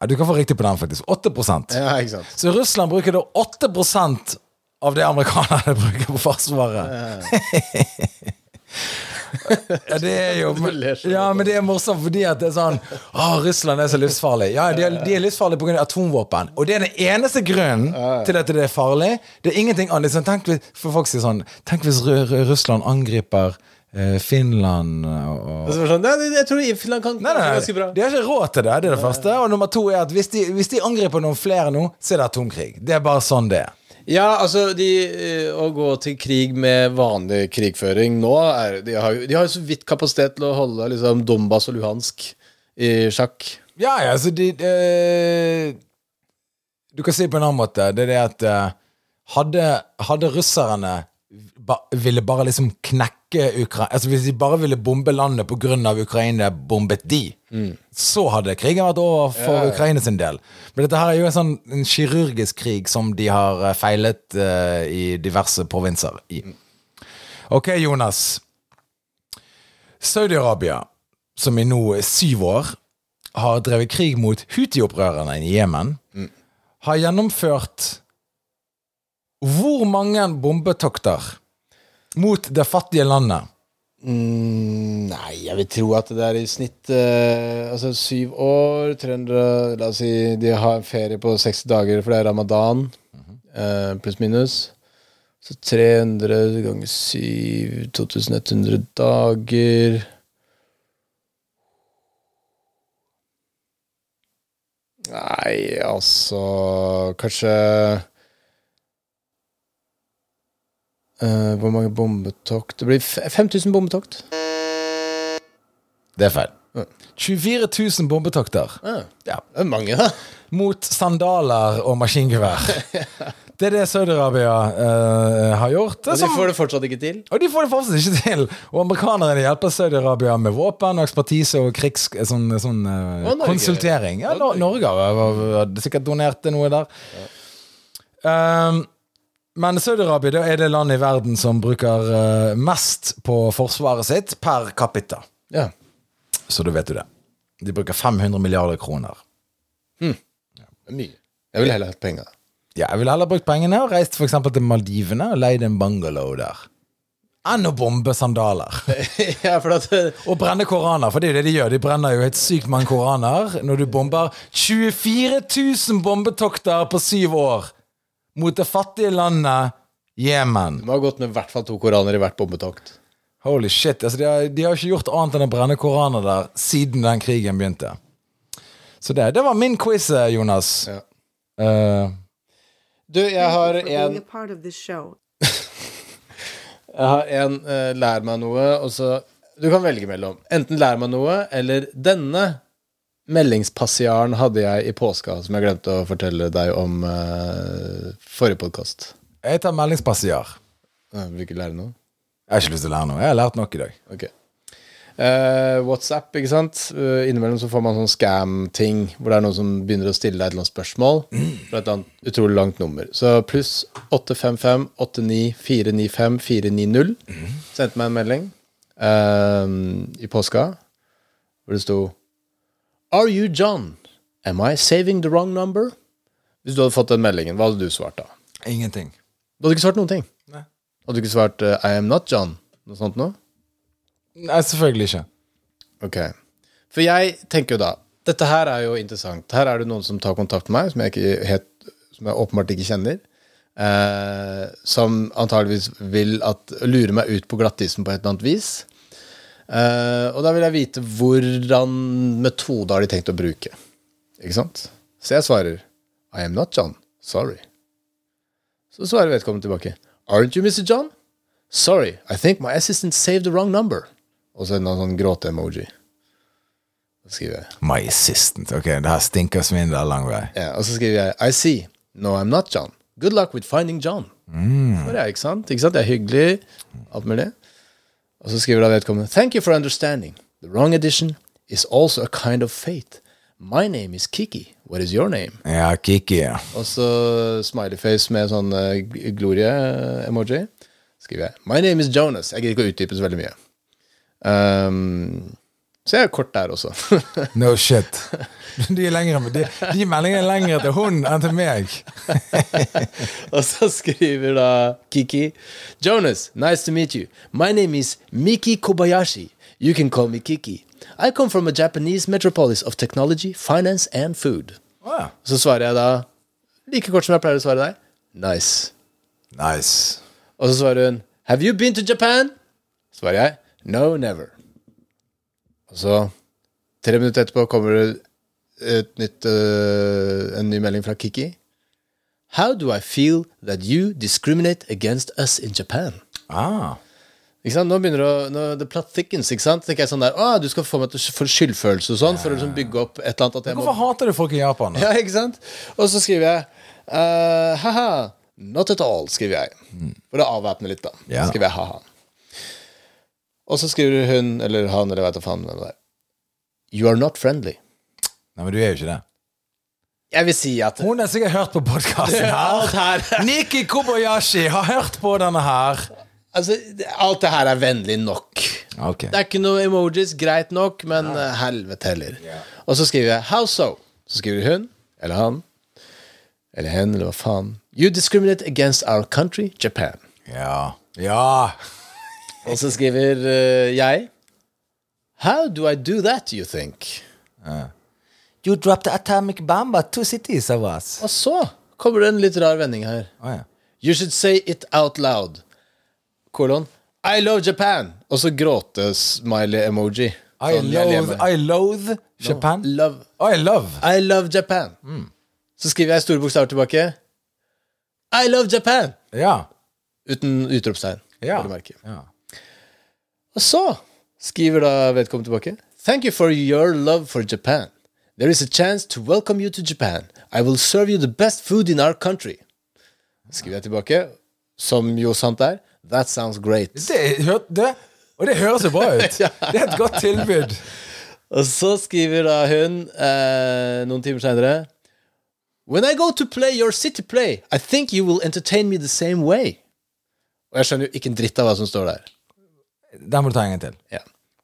Speaker 2: Ja, du kan få riktig på den, faktisk. 8
Speaker 3: Ja, ikke sant.
Speaker 2: Så Russland bruker da 8% av det amerikanerne bruker på Forsvaret. Ja, det er jo Ja, men det er morsomt fordi at det er sånn Å, Russland er så livsfarlig. Ja, de er, de er livsfarlige pga. atomvåpen. Og det er den eneste grunnen til at det er farlig. Det er ingenting annet. Sånn, tenk hvis, for folk sier sånn Tenk hvis Ru- Ru- Russland angriper eh, Finland og,
Speaker 3: sånn, nei, jeg tror Finland kan
Speaker 2: Nei, nei,
Speaker 3: ganske bra.
Speaker 2: de har ikke råd til det. Det er det første. Og nummer to er at hvis de, hvis de angriper noen flere nå, så er det atomkrig. Det er bare sånn det er.
Speaker 3: Ja, altså, de, eh, å gå til krig med vanlig krigføring nå er, de, har, jo- så vidt kapasitet til å holde liksom, Donbas og Luhansk i sjakk.
Speaker 2: Ja, ja, altså de de, Du kan si det på en annen måte. Det er det at eh, hadde, hadde russerne ba, ville bare liksom knekke Ukraina Altså Hvis de bare ville bombe landet pga. Ukraina bombet de, så hadde krigen vært over for
Speaker 3: Ja, ja.
Speaker 2: Ukraina sin del. Men dette her er jo en sånn en kirurgisk krig som de har eh, feilet uh, i diverse provinser i. Ok, Jonas. Saudi-Arabia, som i nå syv år har drevet krig mot Huti-opprørerne i Jemen, har gjennomført hvor mange bombetokter mot det fattige landet?
Speaker 3: Mm, Nei, jeg vil tro at det er i snitt eh, Altså syv år, 300 La oss si de har en ferie på 60 dager, for det er ramadan, eh, pluss minus. Så 300 ganger 7 2100 dager Nei, altså Kanskje eh, Hvor mange bombetokt? Det blir f- 5000 bombetokt.
Speaker 2: Det er feil. 24 000 bombetokter.
Speaker 3: Ja.
Speaker 2: Ja.
Speaker 3: Det er mange, da.
Speaker 2: Mot sandaler og maskingevær. Det er det Saudi-Arabia uh, har gjort.
Speaker 3: Og de
Speaker 2: som-
Speaker 3: får det fortsatt ikke til.
Speaker 2: Og de får det fortsatt ikke til. Og amerikanerne hjelper Saudi-Arabia med våpen og ekspertise og krigs... Sånn, sånn eh,
Speaker 3: Og
Speaker 2: konsultering. Ja,
Speaker 3: Norge.
Speaker 2: Norge har har sikkert donert til noe der. Um, men Saudi-Arabia er det landet i verden som bruker eh, mest på forsvaret sitt per capita.
Speaker 3: Ja.
Speaker 2: Så da vet du det. De bruker 500 milliarder kroner.
Speaker 3: Det er mye. Jeg ville heller hatt penger.
Speaker 2: Ja, jeg ville heller brukt pengene og reist eksempel til Maldivene og leid en bungalow der. Enn å bombe sandaler.
Speaker 3: ja, at eh,
Speaker 2: Og brenne koraner, for det er jo det de gjør. De brenner jo helt sykt mange koraner når du bomber 24 000 bombetokter på syv år mot det fattige landet Jemen.
Speaker 3: De har gått med i hvert fall to koraner i hvert bombetokt.
Speaker 2: Holy shit. Altså, de, har, de har ikke gjort annet enn å brenne koraner der siden den krigen begynte. Så det, det var min quiz, eh, Jonas.
Speaker 3: Ja.
Speaker 2: Uh,
Speaker 3: Du, jeg har en. Jeg har en uh, lær meg noe, og så Du kan velge mellom. Enten lær meg noe, eller denne meldingspassiaren hadde jeg i påska, som jeg glemte å fortelle deg om uh, forrige podkast.
Speaker 2: jeg tar meldingspassiar.
Speaker 3: Vil ikke lære noe?
Speaker 2: Jeg har ikke lyst til å lære noe. Jeg har lært nok i dag.
Speaker 3: Ok. Uh, WhatsApp, ikke sant. Uh, innimellom så får man sånn scam-ting hvor det er noen som begynner å stille deg et eller annet spørsmål fra et annet utrolig langt nummer. Så pluss 855 89 495 490 sendte meg en melding uh, i påska hvor det sto Are you John? Am I saving the wrong number? Hvis du hadde fått den meldingen, hva hadde du svart da?
Speaker 2: Ingenting.
Speaker 3: Du hadde ikke svart noen ting.
Speaker 2: Nei.
Speaker 3: Hadde du ikke svart uh, I am not John? Noe sånt noe?
Speaker 2: Nei, selvfølgelig ikke.
Speaker 3: Ok. For jeg tenker jo da Dette her er jo interessant. Her er det noen som tar kontakt med meg, som jeg, ikke helt, som jeg åpenbart ikke kjenner. Eh, som antageligvis vil at, lure meg ut på glattisen på et eller annet vis. Eh, og da vil jeg vite hvordan metode har de tenkt å bruke. Ikke sant? Så jeg svarer I am not John. Sorry. Så svarer vedkommende tilbake Aren't you Mr. John? Sorry, I think my assistant saved the wrong number. Og så en sånn gråte-emoji. Så skriver jeg
Speaker 2: My assistant. Ok, det her stinker svindel lang vei.
Speaker 3: ja, Og så skriver jeg I see. No, I'm not John. Good luck with finding John. Mm. Så er jeg, ikke sant? Ikke sant? Det er hyggelig. Alt mulig. Og så skriver da vedkommende Thank you for understanding. The wrong edition is also a kind of fate. My name is Kiki. What is your name?
Speaker 2: Ja, Kiki. ja.
Speaker 3: Og så smileyface med sånn uh, glorie-emoji. Skriver jeg. My name is Jonas. Jeg gidder ikke å utdype så veldig mye. Um, så jeg er kort der også.
Speaker 2: No shit. De, lengre, de, de meldingene er lengre til hun enn til meg.
Speaker 3: og så skriver da Kiki Jonas, nice to meet you. My name is Miki Kobayashi. You can call me Kiki. I come from a Japanese metropolis of technology, finance and food.
Speaker 2: Wow.
Speaker 3: Så svarer jeg da like kort som jeg pleier å svare deg. Nice.
Speaker 2: Nice.
Speaker 3: Og så svarer hun Have you been to Japan? Svarer jeg No, never. Så, tre minutter etterpå, kommer det et nytt, uh, en ny melding fra Kiki. How do I feel that you discriminate against us in Japan?
Speaker 2: Ah.
Speaker 3: Ikke sant? Nå begynner det å The plot thickens. ikke sant? tenker jeg sånn der, å, Du skal få meg til få skyldfølelse og sånn, for å liksom bygge opp et eller annet. At jeg må
Speaker 2: Hvorfor hater du folk i Japan? da?
Speaker 3: ja, ikke sant? Og så skriver jeg uh, Haha, not at all, skriver jeg. For å avvæpne litt, da.
Speaker 2: Ja.
Speaker 3: Skriver jeg haha. Og så skriver hun, eller han, eller veit da faen hvem det er. You are not friendly.
Speaker 2: Nei, men du er jo ikke det.
Speaker 3: Jeg vil si at
Speaker 2: Hun har sikkert hørt på podkasten her.
Speaker 3: her
Speaker 2: Niki Kobayashi har hørt på denne her.
Speaker 3: Altså, alt det her er vennlig nok.
Speaker 2: Okay.
Speaker 3: Det er ikke noe emojis, greit nok, men eh, helvete heller. Og så skriver jeg 'How so?' Så skriver hun, eller han, eller hen, eller hva faen. You discriminate against our country, Japan.
Speaker 2: Ja. Ja.
Speaker 3: Og så skriver uh, jeg How do I do that, you think?
Speaker 2: You dropped the atomic bomb at two cities of us.
Speaker 3: Og så kommer det en litt rar vending her.
Speaker 2: Oh, ja.
Speaker 3: You should say it out loud. Kolon. I love Japan. Og så gråte-smiley-emoji.
Speaker 2: I
Speaker 3: Sånn,
Speaker 2: loathe. I loathe Japan.
Speaker 3: Love.
Speaker 2: I love.
Speaker 3: I love Japan. Så skriver jeg store bokstaver tilbake. I love Japan!
Speaker 2: Ja.
Speaker 3: Uten utropstegn.
Speaker 2: Ja. ja.
Speaker 3: Og så skriver da vedkommende tilbake. Thank you for your love for Japan. There is a chance to welcome you to Japan. I will serve you the best food in our country. Skriver jeg tilbake, som jo sant er. That sounds great.
Speaker 2: Det, det, og det høres jo bra ut. Det er et godt tilbud.
Speaker 3: Og så skriver da hun eh, noen timer senere When I go to play your city play, I think you will entertain me the same way. Og jeg skjønner jo ikke en dritt av hva som står der.
Speaker 2: Den må du ta en gang til.
Speaker 3: Ja.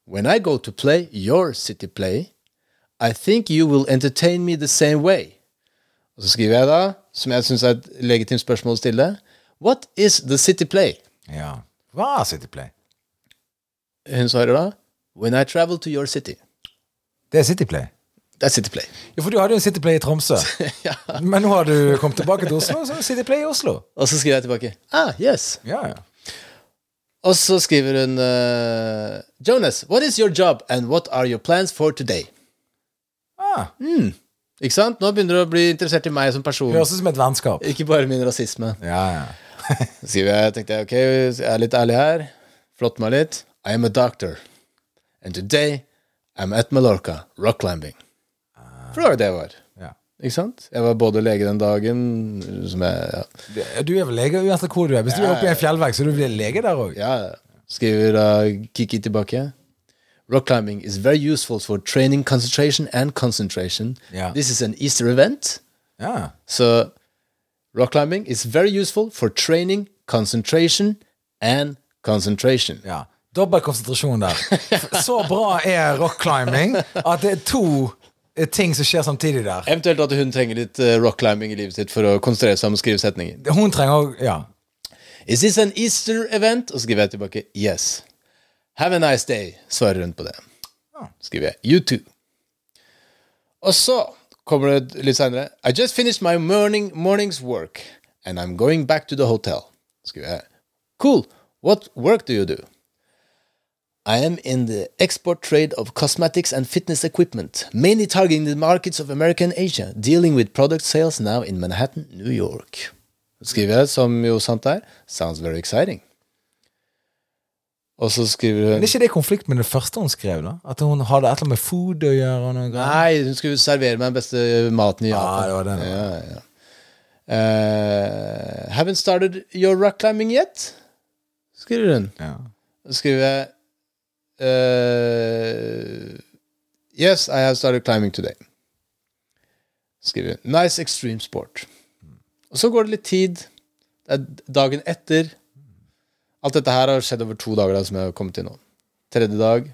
Speaker 3: When I go to play your city play, I think you will entertain me the same way. Og så skriver jeg da, som jeg syns er et legitimt spørsmål å stille, What is the city play?
Speaker 2: Ja. Hva er city play?
Speaker 3: Hun svarer da, When I travel to your city.
Speaker 2: Det er city play?
Speaker 3: Det er city play.
Speaker 2: Ja, for du hadde jo en City Play i Tromsø. Men nå har du kommet tilbake til Oslo, så er det Cityplay i Oslo.
Speaker 3: Og så skriver jeg tilbake, Ah, yes.
Speaker 2: Ja, ja.
Speaker 3: Og så skriver hun uh, Jonas, what is your job and what are your plans for today?
Speaker 2: Ah,
Speaker 3: Ikke sant? Nå begynner du å bli interessert i meg som person.
Speaker 2: høres ut som et vennskap.
Speaker 3: Ikke bare min rasisme.
Speaker 2: Ja, ja.
Speaker 3: Så jeg, tenkte jeg, ok, jeg er litt ærlig her. Flott meg litt. I am a doctor. And today I'm at Mallorca, rock climbing. For det var det jeg var. Ikke sant? Jeg var både lege den dagen, som jeg ja.
Speaker 2: Du er vel lege uansett hvor du er. Hvis du er oppe i en fjellvegg, så du blir lege der òg.
Speaker 3: Ja, skriver da Kiki tilbake. Rock climbing is very useful for training concentration and concentration.
Speaker 2: Ja.
Speaker 3: This is an Easter event.
Speaker 2: Ja.
Speaker 3: So rock climbing is very useful for training concentration and concentration.
Speaker 2: ja. Dobbel konsentrasjon der. Så bra er rock climbing at det er to ting som skjer samtidig der.
Speaker 3: Eventuelt at hun trenger litt uh, rock climbing i livet sitt for å konsentrere seg om å skrive setninger.
Speaker 2: Hun trenger også, Ja.
Speaker 3: Is this an Easter event? Og så skriver jeg tilbake yes. Have a nice day, svarer hun på det. Skriver jeg you too. Og så kommer det litt senere. I just finished my morning, morning's work, and I'm going back to the hotel. Skriver jeg cool. What work do you do? I am in the export trade of cosmetics and fitness equipment, mainly targeting the markets of America and Asia, dealing with product sales now in Manhattan, New York. Skriver jeg, som jo sant er, sounds very exciting. Og så skriver hun
Speaker 2: Men er ikke det konflikt med det første hun skrev? da? At hun hadde et eller annet med food å gjøre? og noe greier?
Speaker 3: Nei, hun skulle servere meg den beste maten i
Speaker 2: Ja,
Speaker 3: Ah,
Speaker 2: det var den, ja.
Speaker 3: Ja, ja. Eh, haven't started your rock climbing yet? Skriver hun.
Speaker 2: Ja.
Speaker 3: Så skriver jeg eh, Yes, I have started climbing today. Skriver hun. Nice extreme sport. Og så går det litt tid. Det er dagen etter. Alt dette her har skjedd over to dager, da, som jeg har kommet til nå. Tredje dag.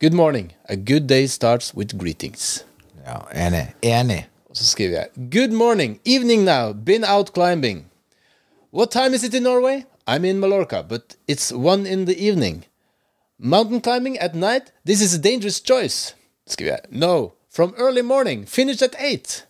Speaker 3: Good morning. A good day starts with greetings.
Speaker 2: ja. Enig. Enig.
Speaker 3: Og så skriver jeg Good morning, evening now, been out climbing. What time is it in Norway? I'm in Mallorca, but it's one in the evening. Mountain climbing at night? This is a dangerous choice. Skriver jeg. No, from early morning, Finish at eight.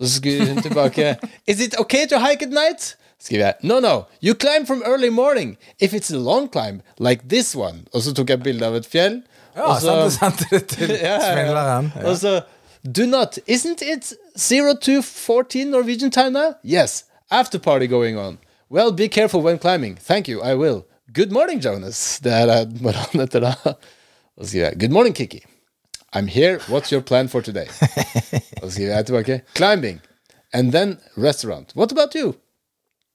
Speaker 3: Og så skriver hun tilbake Is it okay to hike at night? Skriver jeg. No, no, you climb from early morning. If it's a long climb, like this one. Og så tok jeg bilde av et fjell.
Speaker 2: Ja,
Speaker 3: og så-
Speaker 2: sendte, det er til
Speaker 3: ja, ja, ja.
Speaker 2: svindleren. Ja.
Speaker 3: Og så Do not Isn't it 0 to 14 Norwegian time now? Yes. After party going on. Well, be careful when climbing. Thank you, I will. Good morning, Jonas. Det er morgenen etter da. Og så skriver jeg Good morning, Kiki. I'm here. What's your plan for today? Og så skriver jeg tilbake Climbing. And then restaurant. What about you?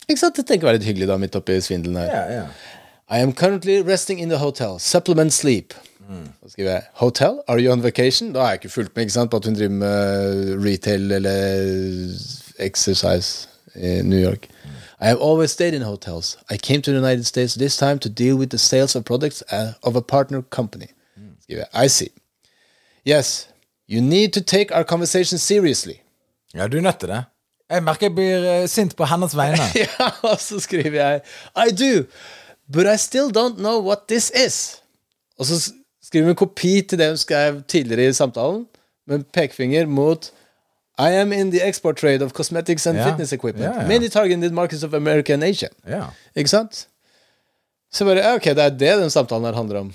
Speaker 3: Ikke sant? Det tenker jeg var litt hyggelig da, midt oppi svindelen her.
Speaker 2: Ja, ja.
Speaker 3: I am currently resting in the hotel. Supplement sleep. Så skriver jeg Hotel? Are you on vacation? Da har jeg ikke fulgt med ikke sant, på at hun driver med retail eller exercise i New York. I have always stayed in hotels. I came to the United States this time to deal with the sales of products uh, of a partner company. Skriver. I see. Yes, you need to take our conversation seriously.
Speaker 2: ja, du er nødt til det. Jeg merker jeg blir eh, sint på hennes vegne.
Speaker 3: ja, og så skriver jeg I do, but I still don't know what this is. Og så skriver Skriver en kopi til det hun skrev tidligere i samtalen, med pekefinger mot I am in the export trade of cosmetics and
Speaker 2: yeah.
Speaker 3: fitness equipment.
Speaker 2: Yeah, yeah.
Speaker 3: Mainly targeted markets of America and Asia. Ikke sant? Så bare, ok, det er det den samtalen her handler om.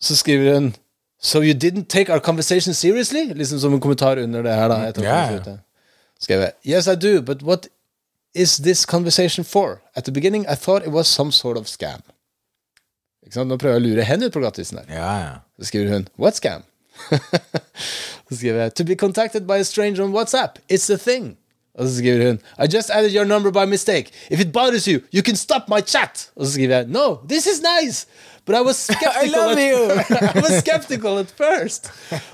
Speaker 3: Så skriver hun So you didn't take our conversation seriously? Liksom som en kommentar under det her, da. etter yeah. Skrev jeg Yes, I do, but what is this conversation for? At the beginning I thought it was some sort of scam. Ikke sant? Nå prøver jeg å lure henne ut på glattisen her. Så skriver hun What scam? skriver jeg To be contacted by a stranger on WhatsApp. It's a thing. Og så skriver hun I just added your number by mistake. If it bothers you, you can stop my chat. Og så skriver jeg No, this is nice. But I was skeptical.
Speaker 2: I love you.
Speaker 3: I was skeptical at first.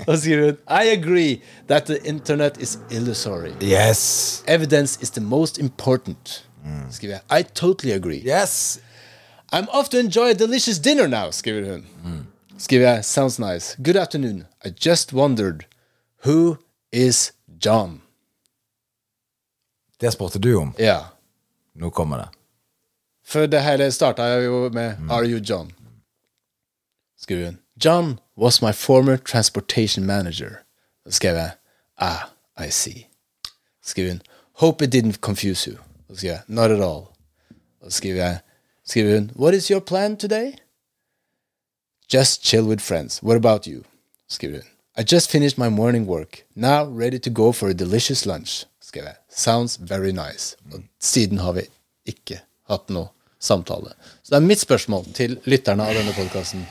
Speaker 3: Og så skriver hun I agree that the internet is illusory.
Speaker 2: Yes.
Speaker 3: Evidence is the most important. Mm. Skriver jeg I totally agree.
Speaker 2: Yes.
Speaker 3: I'm off to enjoy a delicious dinner now, skriver hun. Skriver jeg, sounds nice. Good afternoon. I just wondered, who is John?
Speaker 2: Det spurte du om.
Speaker 3: Ja.
Speaker 2: Nå kommer det.
Speaker 3: For det hele starta jo med Are you John? Skriver hun. John was my former transportation manager. Så skrev jeg Ah, I see. Skriver hun. Hope it didn't confuse you. Så skriver jeg Not at all. Så skriver jeg Skriver hun. What is your plan today? Just chill with friends. What about you? Skriver hun. I just finished my morning work. Now ready to go for a delicious lunch. Skrev jeg. Sounds very nice. Og siden har vi ikke hatt noe samtale. Så det er mitt spørsmål til lytterne av denne podkasten.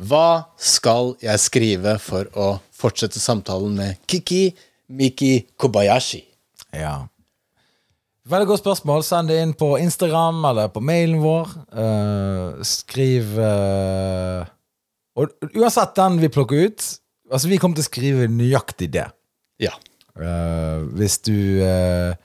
Speaker 3: Hva skal jeg skrive for å fortsette samtalen med Kiki Miki Kobayashi?
Speaker 2: Ja. Veldig godt spørsmål. Send det inn på Instagram eller på mailen vår. Uh, skriv eh, Og uansett den vi plukker ut Altså, vi kommer til å skrive nøyaktig det.
Speaker 3: Ja.
Speaker 2: Uh, hvis du uh,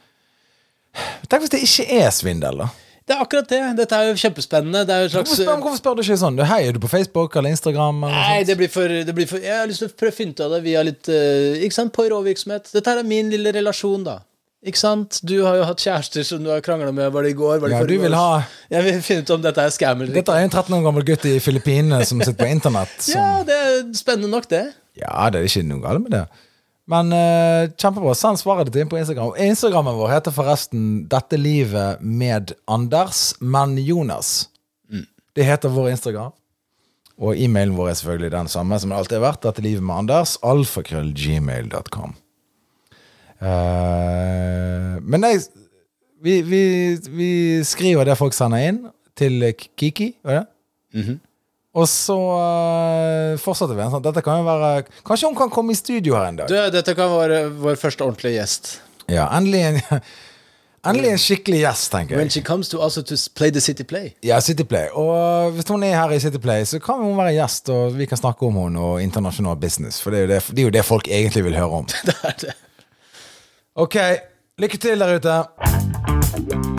Speaker 2: Tenk hvis det ikke er svindel, da.
Speaker 3: Det er akkurat det. Dette er jo kjempespennende. Det er jo slags...
Speaker 2: Hvorfor spør, hvorfor spør du ikke sånn? Hei, er du på Facebook eller Instagram? Eller
Speaker 3: Nei, det blir, for, det blir for Jeg har lyst til å prøve å finne ut av det via litt uh, Ikke sant, Poirot-virksomhet. Dette er min lille relasjon, da. Ikke sant? Du har jo hatt kjærester som du har krangla med. Var det i går? Var det
Speaker 2: Ja, du vil ha-
Speaker 3: Jeg vil finne ut om dette er scam eller ikke.
Speaker 2: Dette er en 13 år gammel gutt i Filippinene som sitter på internett. Som,
Speaker 3: Ja, det er spennende nok, det.
Speaker 2: Ja, det er ikke noe galt med det. Men uh, kjempebra. Send svaret ditt inn på Instagram. Instagrammen vår heter forresten 'Dette livet med Anders, men Jonas'. Det heter vår Instagram. Og e-mailen vår er selvfølgelig den samme som det alltid har vært. Dette livet med Anders. Alfakrøllgmail.com. Uh, men nei, vi, vi, vi skriver det folk sender inn, til Kiki. var det? Og så uh, fortsetter vi. Sånn. Dette kan jo være Kanskje hun kan komme i studio her en dag?
Speaker 3: Du, dette kan være vår første ordentlige gjest.
Speaker 2: Ja, endelig en, endelig en skikkelig gjest, tenker jeg.
Speaker 3: When she comes to also to play the City Play.
Speaker 2: Ja, City Play. Og hvis hun er her i City Play, så kan hun være gjest, og vi kan snakke om henne og internasjonal business. For det er, det, det er jo det folk egentlig vil høre om.
Speaker 3: Det er det.
Speaker 2: Ok, lykke til der ute.